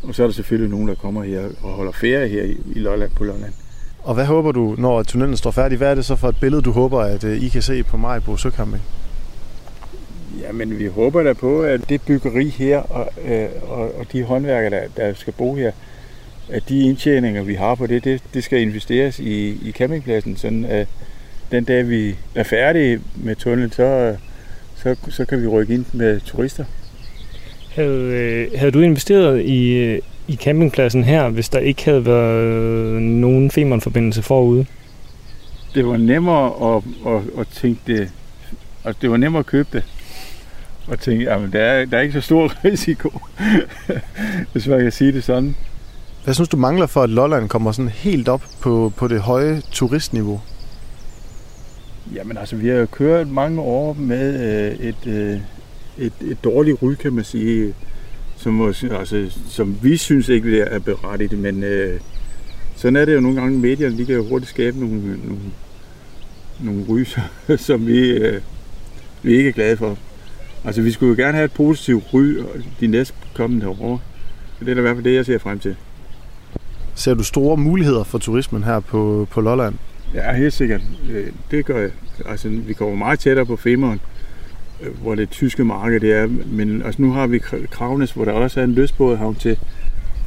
Og så er der selvfølgelig nogen, der kommer her og holder ferie her i, i Lolland på Lolland. Og hvad håber du, når tunnelen står færdig? Hvad er det så for et billede, du håber, at øh, I kan se på Majbo Søcamping? Jamen, vi håber da på, at det byggeri her og, øh, og, og de håndværkere, der, der skal bo her, at de indtjeninger, vi har på det, det, det skal investeres i, i campingpladsen, sådan at den dag, vi er færdige med tunnelen, så, så, så kan vi rykke ind med turister. Havde, øh, havde du investeret i, øh, i campingpladsen her, hvis der ikke havde været nogen Femern-forbindelse forude? Det var nemmere at, at, at tænke det, og det var nemmere at købe det. Og tænke, at der er, der er ikke så stor <laughs> risiko, hvis man kan sige det sådan. Hvad synes du mangler for, at Lolland kommer sådan helt op på, på det høje turistniveau? Jamen altså, vi har jo kørt mange år med øh, et, øh, et, et dårligt ry, kan man sige, som, altså, som vi synes ikke er berettiget, men øh, sådan er det jo nogle gange, medierne de kan jo hurtigt skabe nogle, nogle, nogle ryser, <laughs> som vi, øh, vi ikke er glade for. Altså, vi skulle jo gerne have et positivt ry de næste kommende år. Det er da i hvert fald det, jeg ser frem til. Ser du store muligheder for turismen her på, på Lolland? Ja, helt sikkert. Øh, det gør jeg. Altså, vi kommer meget tættere på Femern, øh, hvor det tyske marked det er. Men altså, nu har vi Kravnes, hvor der også er en løsbådhavn til.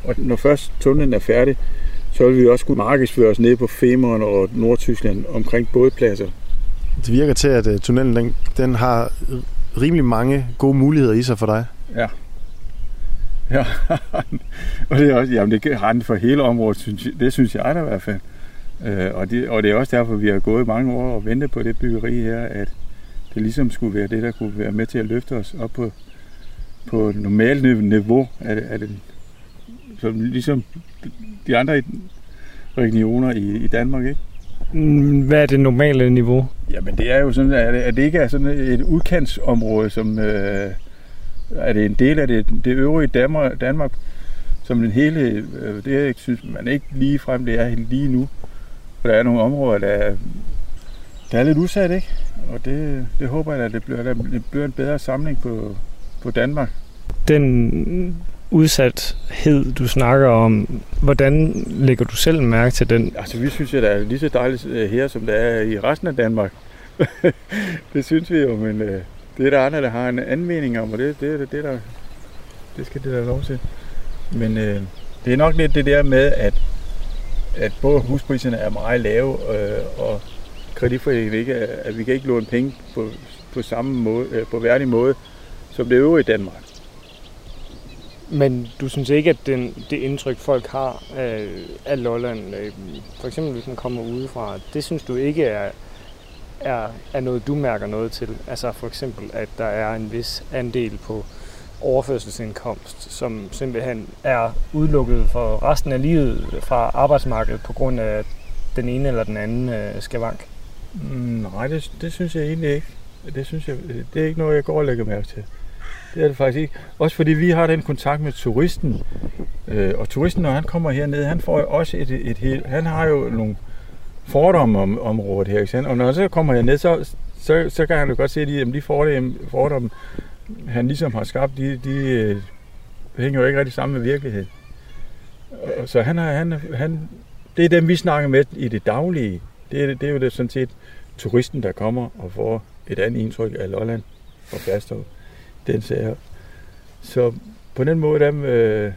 Og når først tunnelen er færdig, så vil vi også kunne markedsføre os ned på Femern og Nordtyskland omkring bådpladser. Det virker til, at øh, tunnelen den, den har rimelig mange gode muligheder i sig for dig. Ja. <laughs> Ja, og det er også, jamen det har for hele området, synes, det synes jeg da i hvert fald. Øh, og, det, og det er også derfor, vi har gået mange år og ventet på det byggeri her, at det ligesom skulle være det, der kunne være med til at løfte os op på, på normalt niveau af, af den, som ligesom de andre regioner i, i Danmark, ikke? Mm, hvad er det normale niveau? Jamen det er jo sådan, at, at det ikke er sådan et udkantsområde, som øh, er det en del af det, det øvrige Danmark, Danmark som den hele, øh, det jeg synes man ikke lige frem, det er lige nu. For der er nogle områder, der er, der er lidt udsat, ikke? Og det, det håber jeg, at det bliver, det bliver en bedre samling på, på Danmark. Den udsathed, du snakker om, hvordan lægger du selv mærke til den? Altså, vi synes, at det er lige så dejligt øh, her, som det er i resten af Danmark. <laughs> det synes vi jo, men øh, det er der andre, der har en anmening om, og det, det, det, det, der, det skal det der lov til. Men øh, det er nok lidt det der med, at, at både huspriserne er meget lave, øh, og kreditforeningen ikke, at vi kan ikke låne penge på, på samme måde, øh, på værdig måde, som det øvrige i Danmark. Men du synes ikke, at den, det indtryk, folk har øh, af Lolland, øh, for eksempel hvis man kommer udefra, det synes du ikke er, er, er noget, du mærker noget til? Altså for eksempel, at der er en vis andel på overførselsindkomst, som simpelthen er udelukket for resten af livet fra arbejdsmarkedet på grund af den ene eller den anden øh, skavank? Mm, nej, det, det synes jeg egentlig ikke. Det, synes jeg, øh, det er ikke noget, jeg går og lægger mærke til. Det er det faktisk ikke. Også fordi vi har den kontakt med turisten. Øh, og turisten, når han kommer herned, han får jo også et, et, et helt... Han har jo nogle fordomme om området her. Ikke? Og når han så kommer herned, så, så, så kan han jo godt se, at de, de fordomme, fordomme, han ligesom har skabt, de, de øh, hænger jo ikke rigtig sammen med virkeligheden. Og, så han, har, han, han, det er dem, vi snakker med i det daglige. Det er, det er jo det, sådan set turisten, der kommer og får et andet indtryk af Lolland og Fastov. Den ser Så på den måde, dem, øh,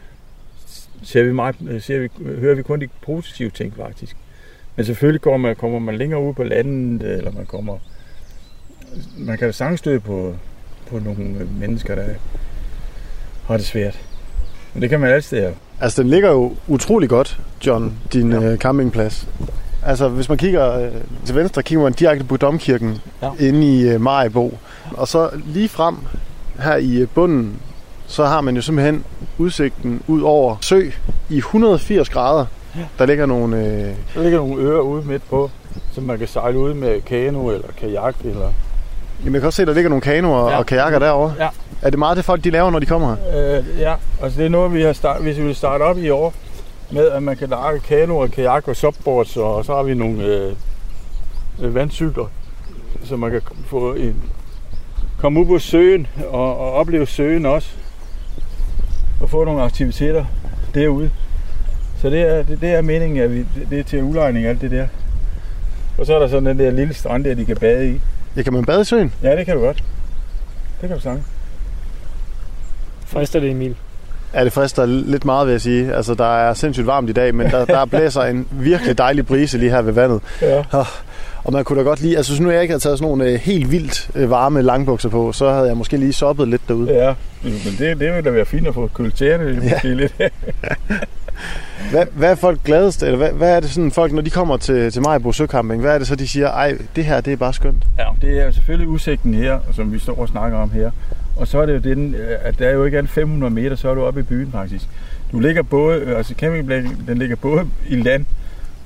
ser vi meget, øh, ser vi, hører vi kun de positive ting faktisk. Men selvfølgelig kommer man, kommer man længere ud på landet, eller man kommer... Man kan sagtens støde på, på nogle mennesker, der har det svært. Men det kan man altid have. Altså, den ligger jo utrolig godt, John, din ja. øh, campingplads. Altså, hvis man kigger øh, til venstre, kigger man direkte på domkirken ja. inde i øh, Maribo. Og så lige frem her i øh, bunden, så har man jo simpelthen udsigten ud over sø i 180 grader. Ja. Der ligger nogle... Øh... Der ligger nogle øer ude midt på, som man kan sejle ud med kano eller kajak. Eller... Jamen, jeg kan også se, at der ligger nogle kanoer ja. og kajakker derovre. Ja. Er det meget det folk, de laver, når de kommer her? Øh, ja, altså det er noget, vi har start, hvis vi vil starte op i år, med at man kan lage kano og kajak og subboards, og så har vi nogle øh, vandcykler så man kan få en, komme ud på søen og, og opleve søen også. Og få nogle aktiviteter derude. Så det er, det, det er meningen, at vi, det, det er til udlejning alt det der. Og så er der sådan den der lille strand der, de kan bade i. Ja, kan man bade i søen? Ja, det kan du godt. Det kan du sange. Frister det, Emil? Ja, det frister lidt meget, vil jeg sige. Altså, der er sindssygt varmt i dag, men der, der blæser en virkelig dejlig brise lige her ved vandet. Ja. Og, og man kunne da godt lide, altså hvis nu jeg ikke havde taget sådan nogle øh, helt vildt øh, varme langbukser på, så havde jeg måske lige soppet lidt derude. Ja, men det, det vil da være fint at få kulturerne <laughs> Ja. måske lidt. <laughs> Hvad, hvad er folk gladest, eller hvad, hvad er det sådan folk, når de kommer til, til Majbo Søcamping, hvad er det så, de siger, ej, det her, det er bare skønt? Ja, det er jo selvfølgelig udsigten her, som vi står og snakker om her. Og så er det jo den, øh, at der er jo ikke andet 500 meter, så er du oppe i byen faktisk. Du ligger både, altså campingpladsen, den ligger både i land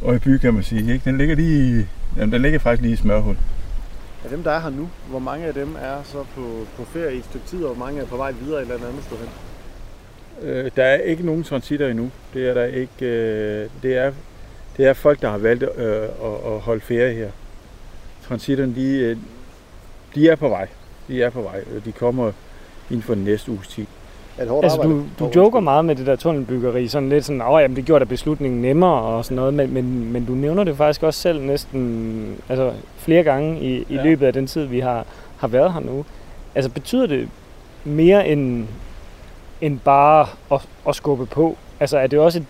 og i by, kan man sige. Ikke? Den ligger lige, jamen, den ligger faktisk lige i smørhul. Af dem, der er her nu, hvor mange af dem er så på, på ferie i et stykke tid, og hvor mange er på vej videre et eller andet sted hen? Øh, der er ikke nogen transitter endnu. Det er der ikke. Øh, det, er, det er folk, der har valgt øh, at, at holde ferie her. Transitterne, de, øh, de er på vej. De er på vej. De kommer inden for den næste uges tid. Det hårdt Altså, arbejde? du, du joker meget med det der tunnelbyggeri, sådan lidt sådan, åh, jamen, det gjorde da beslutningen nemmere og sådan noget, men, men, men du nævner det faktisk også selv næsten altså, flere gange i, i Ja. løbet af den tid, vi har, har været her nu. Altså, betyder det mere end, end bare at, at skubbe på? Altså, er det også et,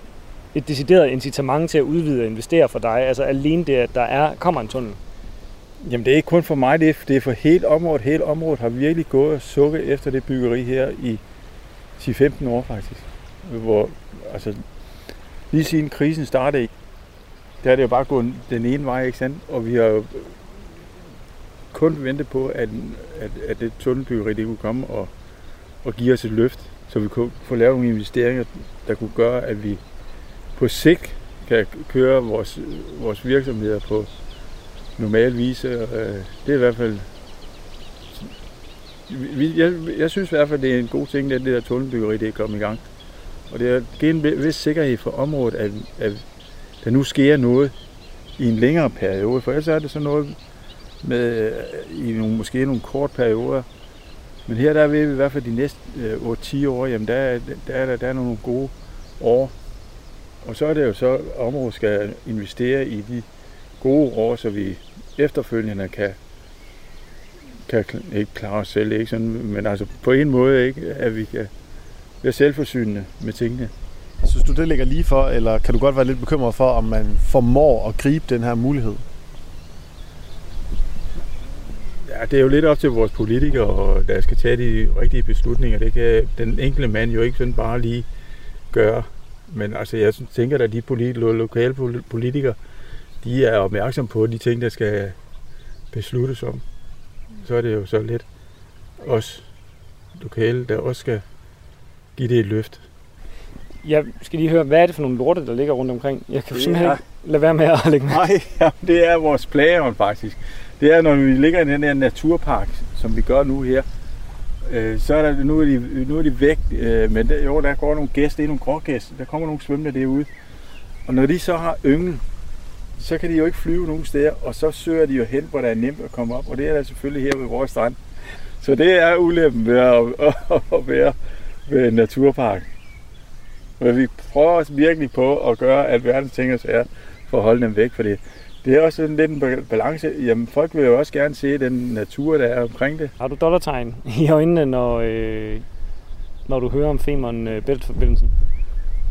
et decideret incitament til at udvide og investere for dig? Altså, alene det, at der er, kommer en tunnel? Jamen det er ikke kun for mig, det er, det er for hele området. Hele området har virkelig gået og sukket efter det byggeri her i 10-15 år faktisk. Hvor, altså, lige siden krisen startede, der er det jo bare gået den ene vej, ikke sandt? Og vi har jo kun ventet på, at, at, at det tunnelbyggeri det kunne komme og, og give os et løft, så vi kunne få lavet nogle investeringer, der kunne gøre, at vi på sigt kan køre vores, vores virksomheder på normal vis. Øh, det er i hvert fald... Vi, jeg, jeg synes i hvert fald, det er en god ting, at det der tunnelbyggeri det er kommet i gang. Og det er en vis sikkerhed for området, at, at der nu sker noget i en længere periode. For ellers er det sådan noget med øh, i nogle, måske nogle kort perioder. Men her der er vi i hvert fald de næste øh, 8-10 år, jamen der, er- der, er, der, der er nogle gode år. Og så er det jo så, at området skal investere i de gode år, så vi efterfølgende kan, kan ikke klare os selv, ikke sådan, men altså på en måde, ikke, at vi kan være selvforsynende med tingene. Synes du, det ligger lige for, eller kan du godt være lidt bekymret for, om man formår at gribe den her mulighed? Ja, det er jo lidt op til vores politikere, og der skal tage de rigtige beslutninger. Det kan den enkelte mand jo ikke sådan bare lige gøre. Men altså, jeg tænker, at de politi- lo- lokale pol- politikere, de er opmærksom på de ting, der skal besluttes om. Så er det jo så lidt os lokale, der også skal give det et løft. Jeg skal lige høre, hvad er det for nogle lorte, der ligger rundt omkring? Jeg kan Det simpelthen er- ikke lade være med at lægge mig. Nej, <laughs> ja, det er vores plageånd faktisk. Det er, når vi ligger i den der naturpark, som vi gør nu her, øh, så er der, nu er de, nu er de væk, øh, men der, jo, der går nogle gæster, det er nogle grågæster, der kommer nogle svømmende derude. Og når de så har yngel, så kan de jo ikke flyve nogen steder, og så søger de jo hen, hvor der er nemt at komme op, og det er der selvfølgelig her ved vores strand. Så det er ulempen ved at, <laughs> at, at være ved en naturpark. Men vi prøver også virkelig på at gøre alverdens ting og sager for at holde dem væk, for det, det er også sådan lidt en ba- balance. Jamen, folk vil jo også gerne se den natur, der er omkring det. Har du dollartegn i øjnene, når, øh, når du hører om Femern øh, Bæltforbindelsen?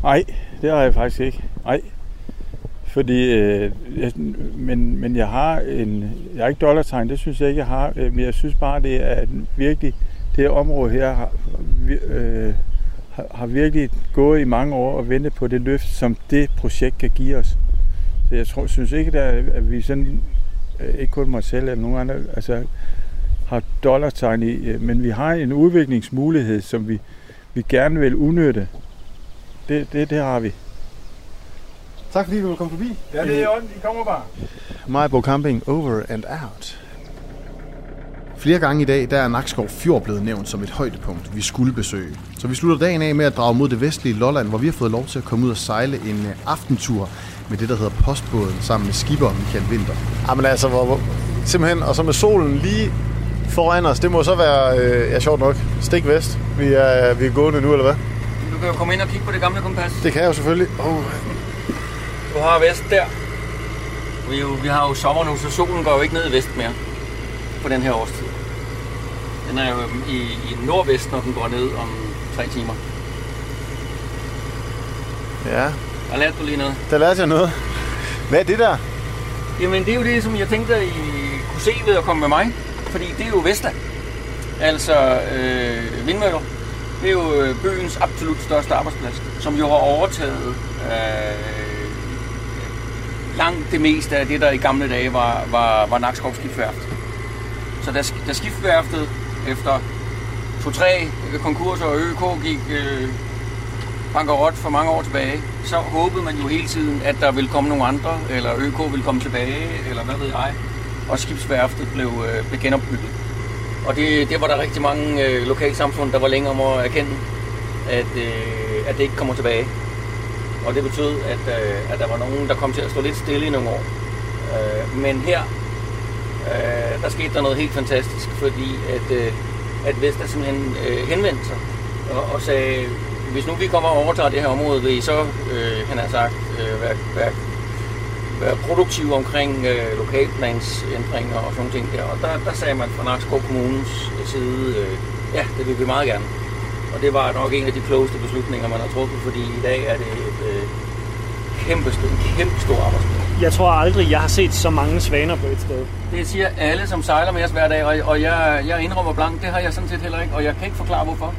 Nej, det har jeg faktisk ikke. Nej. Fordi, øh, jeg, men, men jeg har en, jeg har ikke dollartegn, det synes jeg ikke, jeg har, øh, men jeg synes bare, det er virkelig, det her område her har, øh, har, virkelig gået i mange år og ventet på det løft, som det projekt kan give os. Så jeg tror, synes ikke, der, at vi sådan, øh, ikke kun mig selv eller nogen andre, altså har dollartegn i, øh, men vi har en udviklingsmulighed, som vi, vi gerne vil udnytte. Det, det, det har vi. Tak fordi du vil komme forbi. Ja, det er i orden. I kommer bare. Majbo Camping over and out. Flere gange i dag, der er Nakskov Fjord blevet nævnt som et højdepunkt, vi skulle besøge. Så vi slutter dagen af med at drage mod det vestlige Lolland, hvor vi har fået lov til at komme ud og sejle en øh, aftentur med det, der hedder Postbåden, sammen med skipper Michael Winter. Jamen altså, hvor, hvor, simpelthen, og så med solen lige foran os, det må så være, øh, ja sjovt nok, stik vest. Vi er, vi er gående nu, eller hvad? Du kan jo komme ind og kigge på det gamle kompas. Det kan jeg jo selvfølgelig. Oh. Du har vest der. Vi, jo, vi har jo sommer nu, så solen går jo ikke ned i vest mere på den her årstid. Den er jo i, i nordvest, når den går ned om tre timer. Ja, Der lærte du lige noget. der lærte jeg noget. Hvad er det der? Jamen, det er jo det, som jeg tænkte, at I kunne se ved at komme med mig. Fordi det er jo Vesta. Altså øh, vindmøller. Det er jo øh, byens absolut største arbejdsplads, som jo har overtaget øh, langt det meste af det, der i gamle dage var, var, var Nakskov Skibsværft. Så da, da skibsværftet efter to-tre øh, konkurser og ØK gik øh, bankerot for mange år tilbage, så håbede man jo hele tiden, at der ville komme nogle andre, eller ØK ville komme tilbage, eller hvad ved jeg. Og skibsværftet blev, øh, blev genopbygget. Og det, det var der rigtig mange øh, lokalsamfund, der var længere om at erkende, at, øh, at det ikke kommer tilbage. Og det betød, at, øh, at der var nogen, der kom til at stå lidt stille i nogle år. Øh, men her, øh, der skete der noget helt fantastisk, fordi at, øh, at Vesta simpelthen øh, henvendte sig og, og sagde, hvis nu vi kommer og overtager det her område, vil I så, øh, han har sagt, øh, være, være, være produktive omkring øh, lokalplansændringer og sådan ting der. Og der, der sagde man fra Nakskov Kommunes øh, side, øh, ja, det vil vi meget gerne. Og det var nok en af de klogeste beslutninger, man har truffet, fordi i dag er det kæmpe, stor, kæmpe stor arbejdsplads. Jeg tror aldrig, jeg har set så mange svaner på et sted. Det siger alle, som sejler med os hver dag, og, og jeg, jeg indrømmer blank, det har jeg sådan set heller ikke, og jeg kan ikke forklare hvorfor.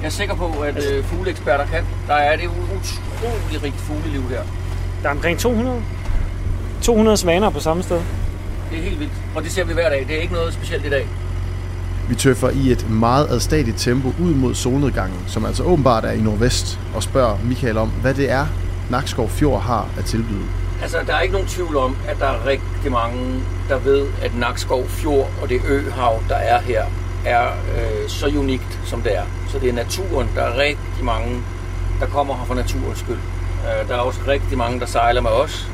Jeg er sikker på, at øh, fugleeksperter kan. Der er det utroligt rigt fugleliv her. Der er omkring 200. 200 svaner på samme sted. Det er helt vildt, og det ser vi hver dag. Det er ikke noget specielt i dag. Vi tøffer i et meget adstadigt tempo ud mod solnedgangen, som altså åbenbart er i nordvest, og spørger Michael om, hvad det er, Nakskov Fjord har at tilbyde. Altså, der er ikke nogen tvivl om, at der er rigtig mange, der ved, at Nakskov Fjord og det øhav, der er her, er øh, så unikt, som det er. Så det er naturen. Der er rigtig mange, der kommer her for naturens skyld. Øh, der er også rigtig mange, der sejler med os,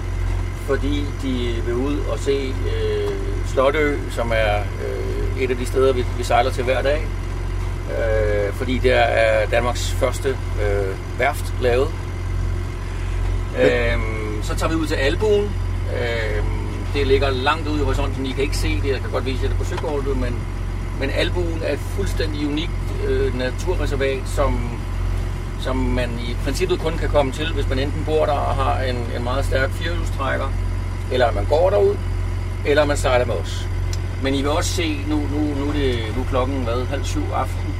fordi de vil ud og se øh, Slotø, som er øh, et af de steder, vi, vi sejler til hver dag. Øh, fordi der er Danmarks første øh, værft lavet. Øh, så tager vi ud til Albuen. Øhm, det ligger langt ude i horisonten. I kan ikke se det. Jeg kan godt vise jer det på søkortet, men, men Albuen er et fuldstændig unikt øh, naturreservat, som, som man i princippet kun kan komme til, hvis man enten bor der og har en, en meget stærk firehjulstrækker, eller man går derud, eller man sejler med os. Men I vil også se, nu, nu, nu, er, det, nu er klokken hvad, halv syv aften.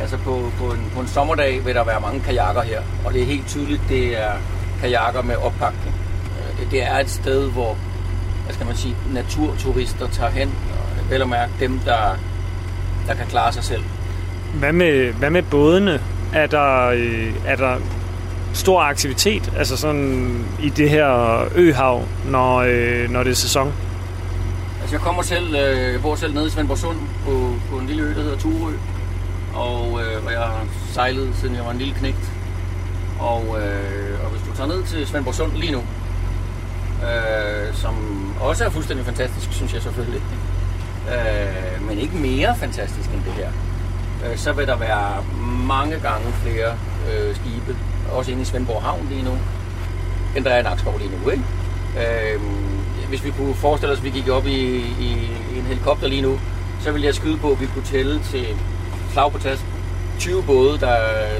Altså på, på, en, på en sommerdag vil der være mange kajakker her, og det er helt tydeligt, det er kajakker med oppakning. Øh, Det, det er et sted, hvor hvad skal man sige, naturturister tager hen, og vel at mærke dem, der, der kan klare sig selv. Hvad med, hvad med bådene? Er der, øh, er der stor aktivitet altså sådan i det her øhav, når, øh, når det er sæson? Altså jeg kommer selv, jeg bor selv nede i Svendborgsund på, på en lille ø, der hedder Turø. Og, og jeg har sejlet, siden jeg var en lille knægt. Og, øh, og hvis du tager ned til Svendborg Sund lige nu, øh, som også er fuldstændig fantastisk, synes jeg selvfølgelig, <laughs> øh, men ikke mere fantastisk end det her, øh, så vil der være mange gange flere øh, skibe, også inde i Svendborg Havn lige nu, end der er i Nakskov lige nu, ikke? Øh, hvis vi kunne forestille os, at vi gik op i, i, i en helikopter lige nu, så ville jeg skyde på, at vi kunne tælle til slag på tasken 20 både, der,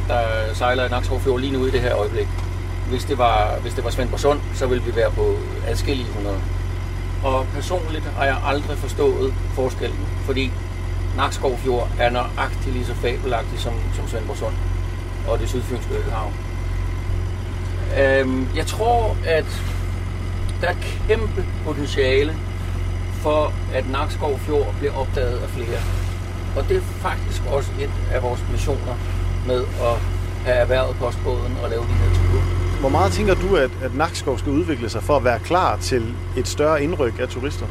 der sejler i Nakskov Fjord lige nu i det her øjeblik. Hvis det var, hvis det var Svendborg Sund, så ville vi være på adskillige hundrede. Og personligt har jeg aldrig forstået forskellen, fordi Nakskov Fjord er nøjagtigt lige så fabelagtig som, som Svendborgsund og det sydfynske øhav. Øhm, jeg tror, at der er kæmpe potentiale for, at Nakskov Fjord bliver opdaget af flere. Og det er faktisk også et af vores missioner med at have erhvervet postbåden og lave de her ture. Hvor meget tænker du, at, at Nakskov skal udvikle sig for at være klar til et større indryk af turister?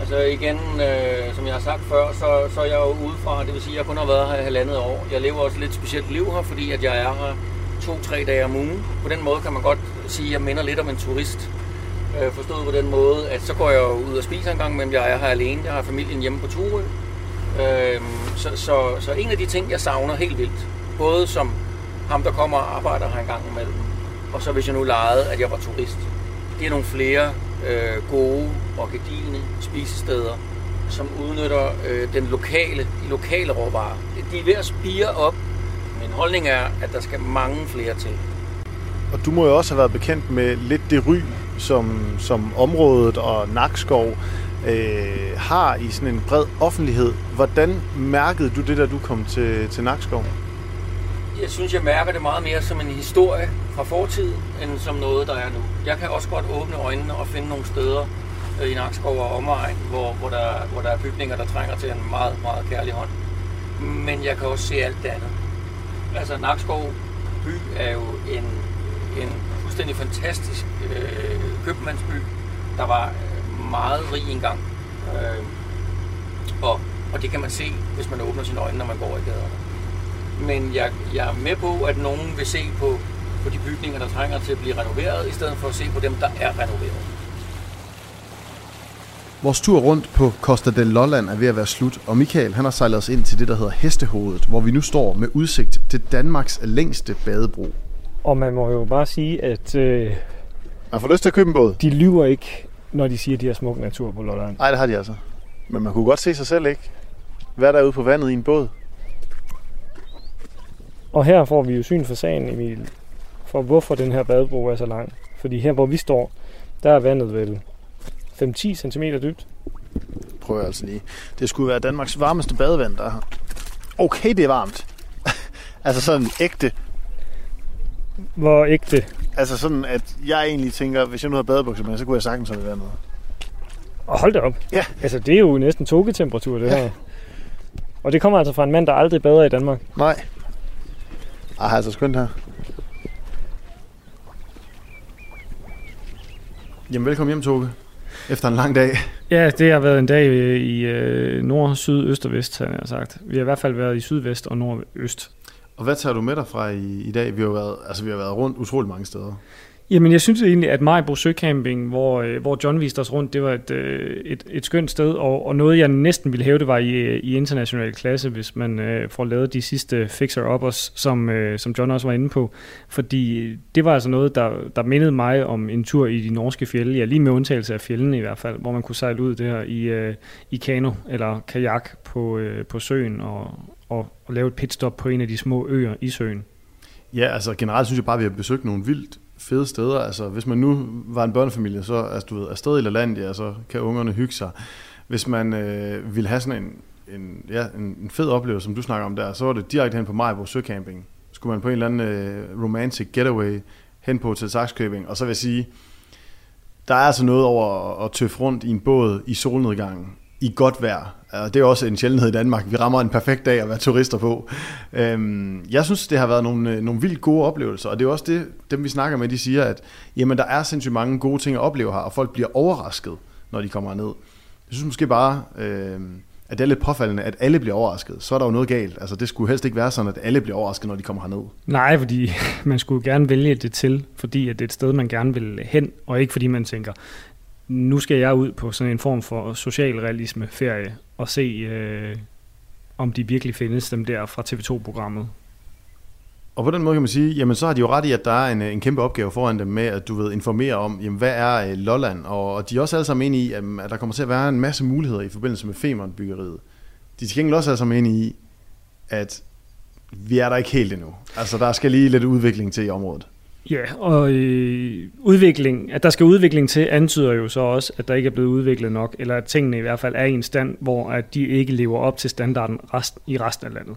Altså igen, øh, som jeg har sagt før, så, så er jeg jo udefra, det vil sige, at jeg kun har været her i halvandet år. Jeg lever også lidt specielt liv her, fordi at jeg er her to-tre dage om ugen. På den måde kan man godt sige, at jeg minder lidt om en turist. Øh, forstået på den måde, at så går jeg ud og spiser en gang, men jeg er her alene. Jeg har familien hjemme på Turø. Øh, så, så, så en af de ting, jeg savner helt vildt, både som ham, der kommer og arbejder her en gang imellem, og så hvis jeg nu legede, at jeg var turist, det er nogle flere øh, gode og gedigende spisesteder, som udnytter øh, den lokale, de lokale råvarer. De er ved at spire op. Min holdning er, at der skal mange flere til. Og du må jo også have været bekendt med lidt det ry, som, som området og Nakskov øh, har i sådan en bred offentlighed. Hvordan mærkede du det, da du kom til, til Nakskov? Jeg synes, jeg mærker det meget mere som en historie fra fortiden, end som noget, der er nu. Jeg kan også godt åbne øjnene og finde nogle steder øh, i Nakskov og omegn, hvor, hvor, der, hvor der er bygninger, der trænger til en meget, meget kærlig hånd. Men jeg kan også se alt det andet. Altså, Nakskov by er jo en, en fuldstændig fantastisk øh, købmandsby, der var øh, meget rig engang. Øh, og, og det kan man se, hvis man åbner sine øjne, når man går i gaderne. Men jeg, jeg er med på, at nogen vil se på, på de bygninger, der trænger til at blive renoveret, i stedet for at se på dem, der er renoveret. Vores tur rundt på Costa del Lolland er ved at være slut, og Michael han har sejlet os ind til det, der hedder Hestehovedet, hvor vi nu står med udsigt til Danmarks længste badebro. Og man må jo bare sige, at øh, Man får lyst til at købe en båd. de lyver ikke, når de siger, at de har smuk natur på Lolland. Nej, det har de altså. Men man kunne godt se sig selv, ikke? Være derude på vandet i en båd. Og her får vi jo syn for sagen, Emil, for hvorfor den her badebro er så lang. Fordi her, hvor vi står, der er vandet vel 5-10 cm dybt. Jeg altså lige. Det skulle være Danmarks varmeste badevand, der er her. Okay, det er varmt. <laughs> altså sådan ægte. Hvor ægte. Altså sådan, at jeg egentlig tænker, hvis jeg nu havde badebukser med, så kunne jeg sagtens have det vandet. Og hold da op. Ja. Altså, det er jo næsten togetemperatur, det her. Og det kommer altså fra en mand, der aldrig bader i Danmark. Nej. Ej, altså skønt her. Jamen, velkommen hjem, Toge. Efter en lang dag. Ja, det har været en dag i øh, nord, syd, øst og vest, har jeg sagt. Vi har i hvert fald været i sydvest og nordøst. Og hvad tager du med dig fra i, i dag? Vi har, været, altså, vi har været rundt utrolig mange steder. Jamen, jeg synes egentlig, at Majbo Søcamping, hvor, øh, hvor John viste os rundt, det var et, øh, et, et skønt sted, og, og noget, jeg næsten ville hæve, det var i, øh, i international klasse, hvis man øh, får lavet de sidste fixer-uppers, som, øh, som John også var inde på. Fordi øh, det var altså noget, der, der mindede mig om en tur i de norske fjelde, ja, lige med undtagelse af fjellene i hvert fald, hvor man kunne sejle ud der i, øh, i kano eller kajak på, øh, på søen og, og, og lave et pitstop på en af de små øer i søen. Ja, altså generelt synes jeg bare, at vi har besøgt nogle vildt fede steder. Altså, hvis man nu var en børnefamilie, så altså, du ved, afsted i LaLandia, så kan ungerne hygge sig. Hvis man øh, ville have sådan en, en, ja, en, en fed oplevelse, som du snakker om der, så var det direkte hen på Majbo Søcamping. Skulle man på en eller anden øh, romantic getaway hen på til Saxkøbing, og så vil jeg sige, der er altså noget over at tøffe rundt i en båd i solnedgangen i godt vejr. Og det er også en sjældenhed i Danmark. Vi rammer en perfekt dag at være turister på. Øhm, jeg synes, det har været nogle, øh, nogle vildt gode oplevelser, og det er også det, dem vi snakker med, de siger, at jamen, der er sindssygt mange gode ting at opleve her, og folk bliver overrasket, når de kommer ned. Jeg synes måske bare, øh, at det er lidt påfaldende, at alle bliver overrasket. Så er der jo noget galt. Altså, det skulle helst ikke være sådan, at alle bliver overrasket, når de kommer herned. Nej, fordi <laughs> man skulle gerne vælge det til, fordi at det er et sted, man gerne vil hen, og ikke fordi man tænker, nu skal jeg ud på sådan en form for socialrealisme ferie og se, øh, om de virkelig findes, dem der fra TV2-programmet. Og på den måde kan man sige, jamen så har de jo ret i, at der er en, en kæmpe opgave foran dem med, at du ved informere om, jamen hvad er øh, Lolland, og, og de er også alle sammen enige i, at, at der kommer til at være en masse muligheder i forbindelse med Femern-byggeriet. De er til gengæld også alle sammen enige i, at vi er der ikke helt endnu. Altså der skal lige lidt udvikling til i området. Ja, og øh, udvikling, at der skal udvikling til, antyder jo så også, at der ikke er blevet udviklet nok, eller at tingene i hvert fald er i en stand, hvor at de ikke lever op til standarden rest, i resten af landet.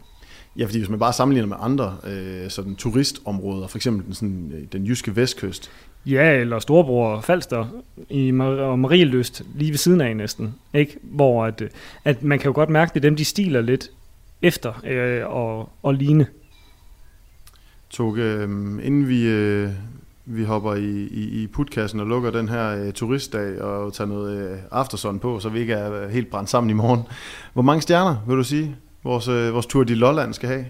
Ja, fordi hvis man bare sammenligner med andre øh, sådan turistområder, for eksempel den, sådan, øh, den jyske vestkyst. Ja, eller Storbror Falster i Mar- og Marieløst, lige ved siden af næsten. Ikke? Hvor at, at man kan jo godt mærke, at det er dem, de stiler lidt efter øh, og, og ligne. Toge, øh, inden vi, øh, vi hopper i, i, i putkassen og lukker den her øh, turistdag og tager noget øh, aftersun på, så vi ikke er helt brændt sammen i morgen. Hvor mange stjerner vil du sige, vores, øh, vores tur i Lolland skal have?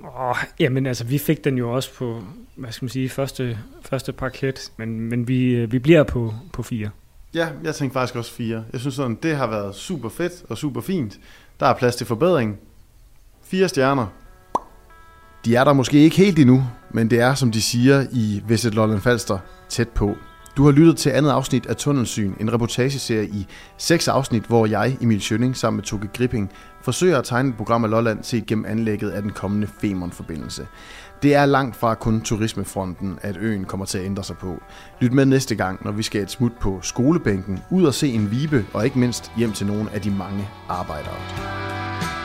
Åh, jamen altså, vi fik den jo også på, hvad skal man sige, første, første parket, men, men vi, øh, vi bliver på, på fire. Ja, jeg tænkte faktisk også fire. Jeg synes sådan, det har været super fedt og super fint. Der er plads til forbedring. Fire stjerner. De er der måske ikke helt endnu, men det er, som de siger i Vestet Lolland Falster, tæt på. Du har lyttet til andet afsnit af Tunnelsyn, en reportageserie i seks afsnit, hvor jeg, Emil Schønning, sammen med Toge Gripping, forsøger at tegne et program af Lolland set gennem anlægget af den kommende Femern-forbindelse. Det er langt fra kun turismefronten, at øen kommer til at ændre sig på. Lyt med næste gang, når vi skal et smut på skolebænken, ud og se en vibe og ikke mindst hjem til nogle af de mange arbejdere.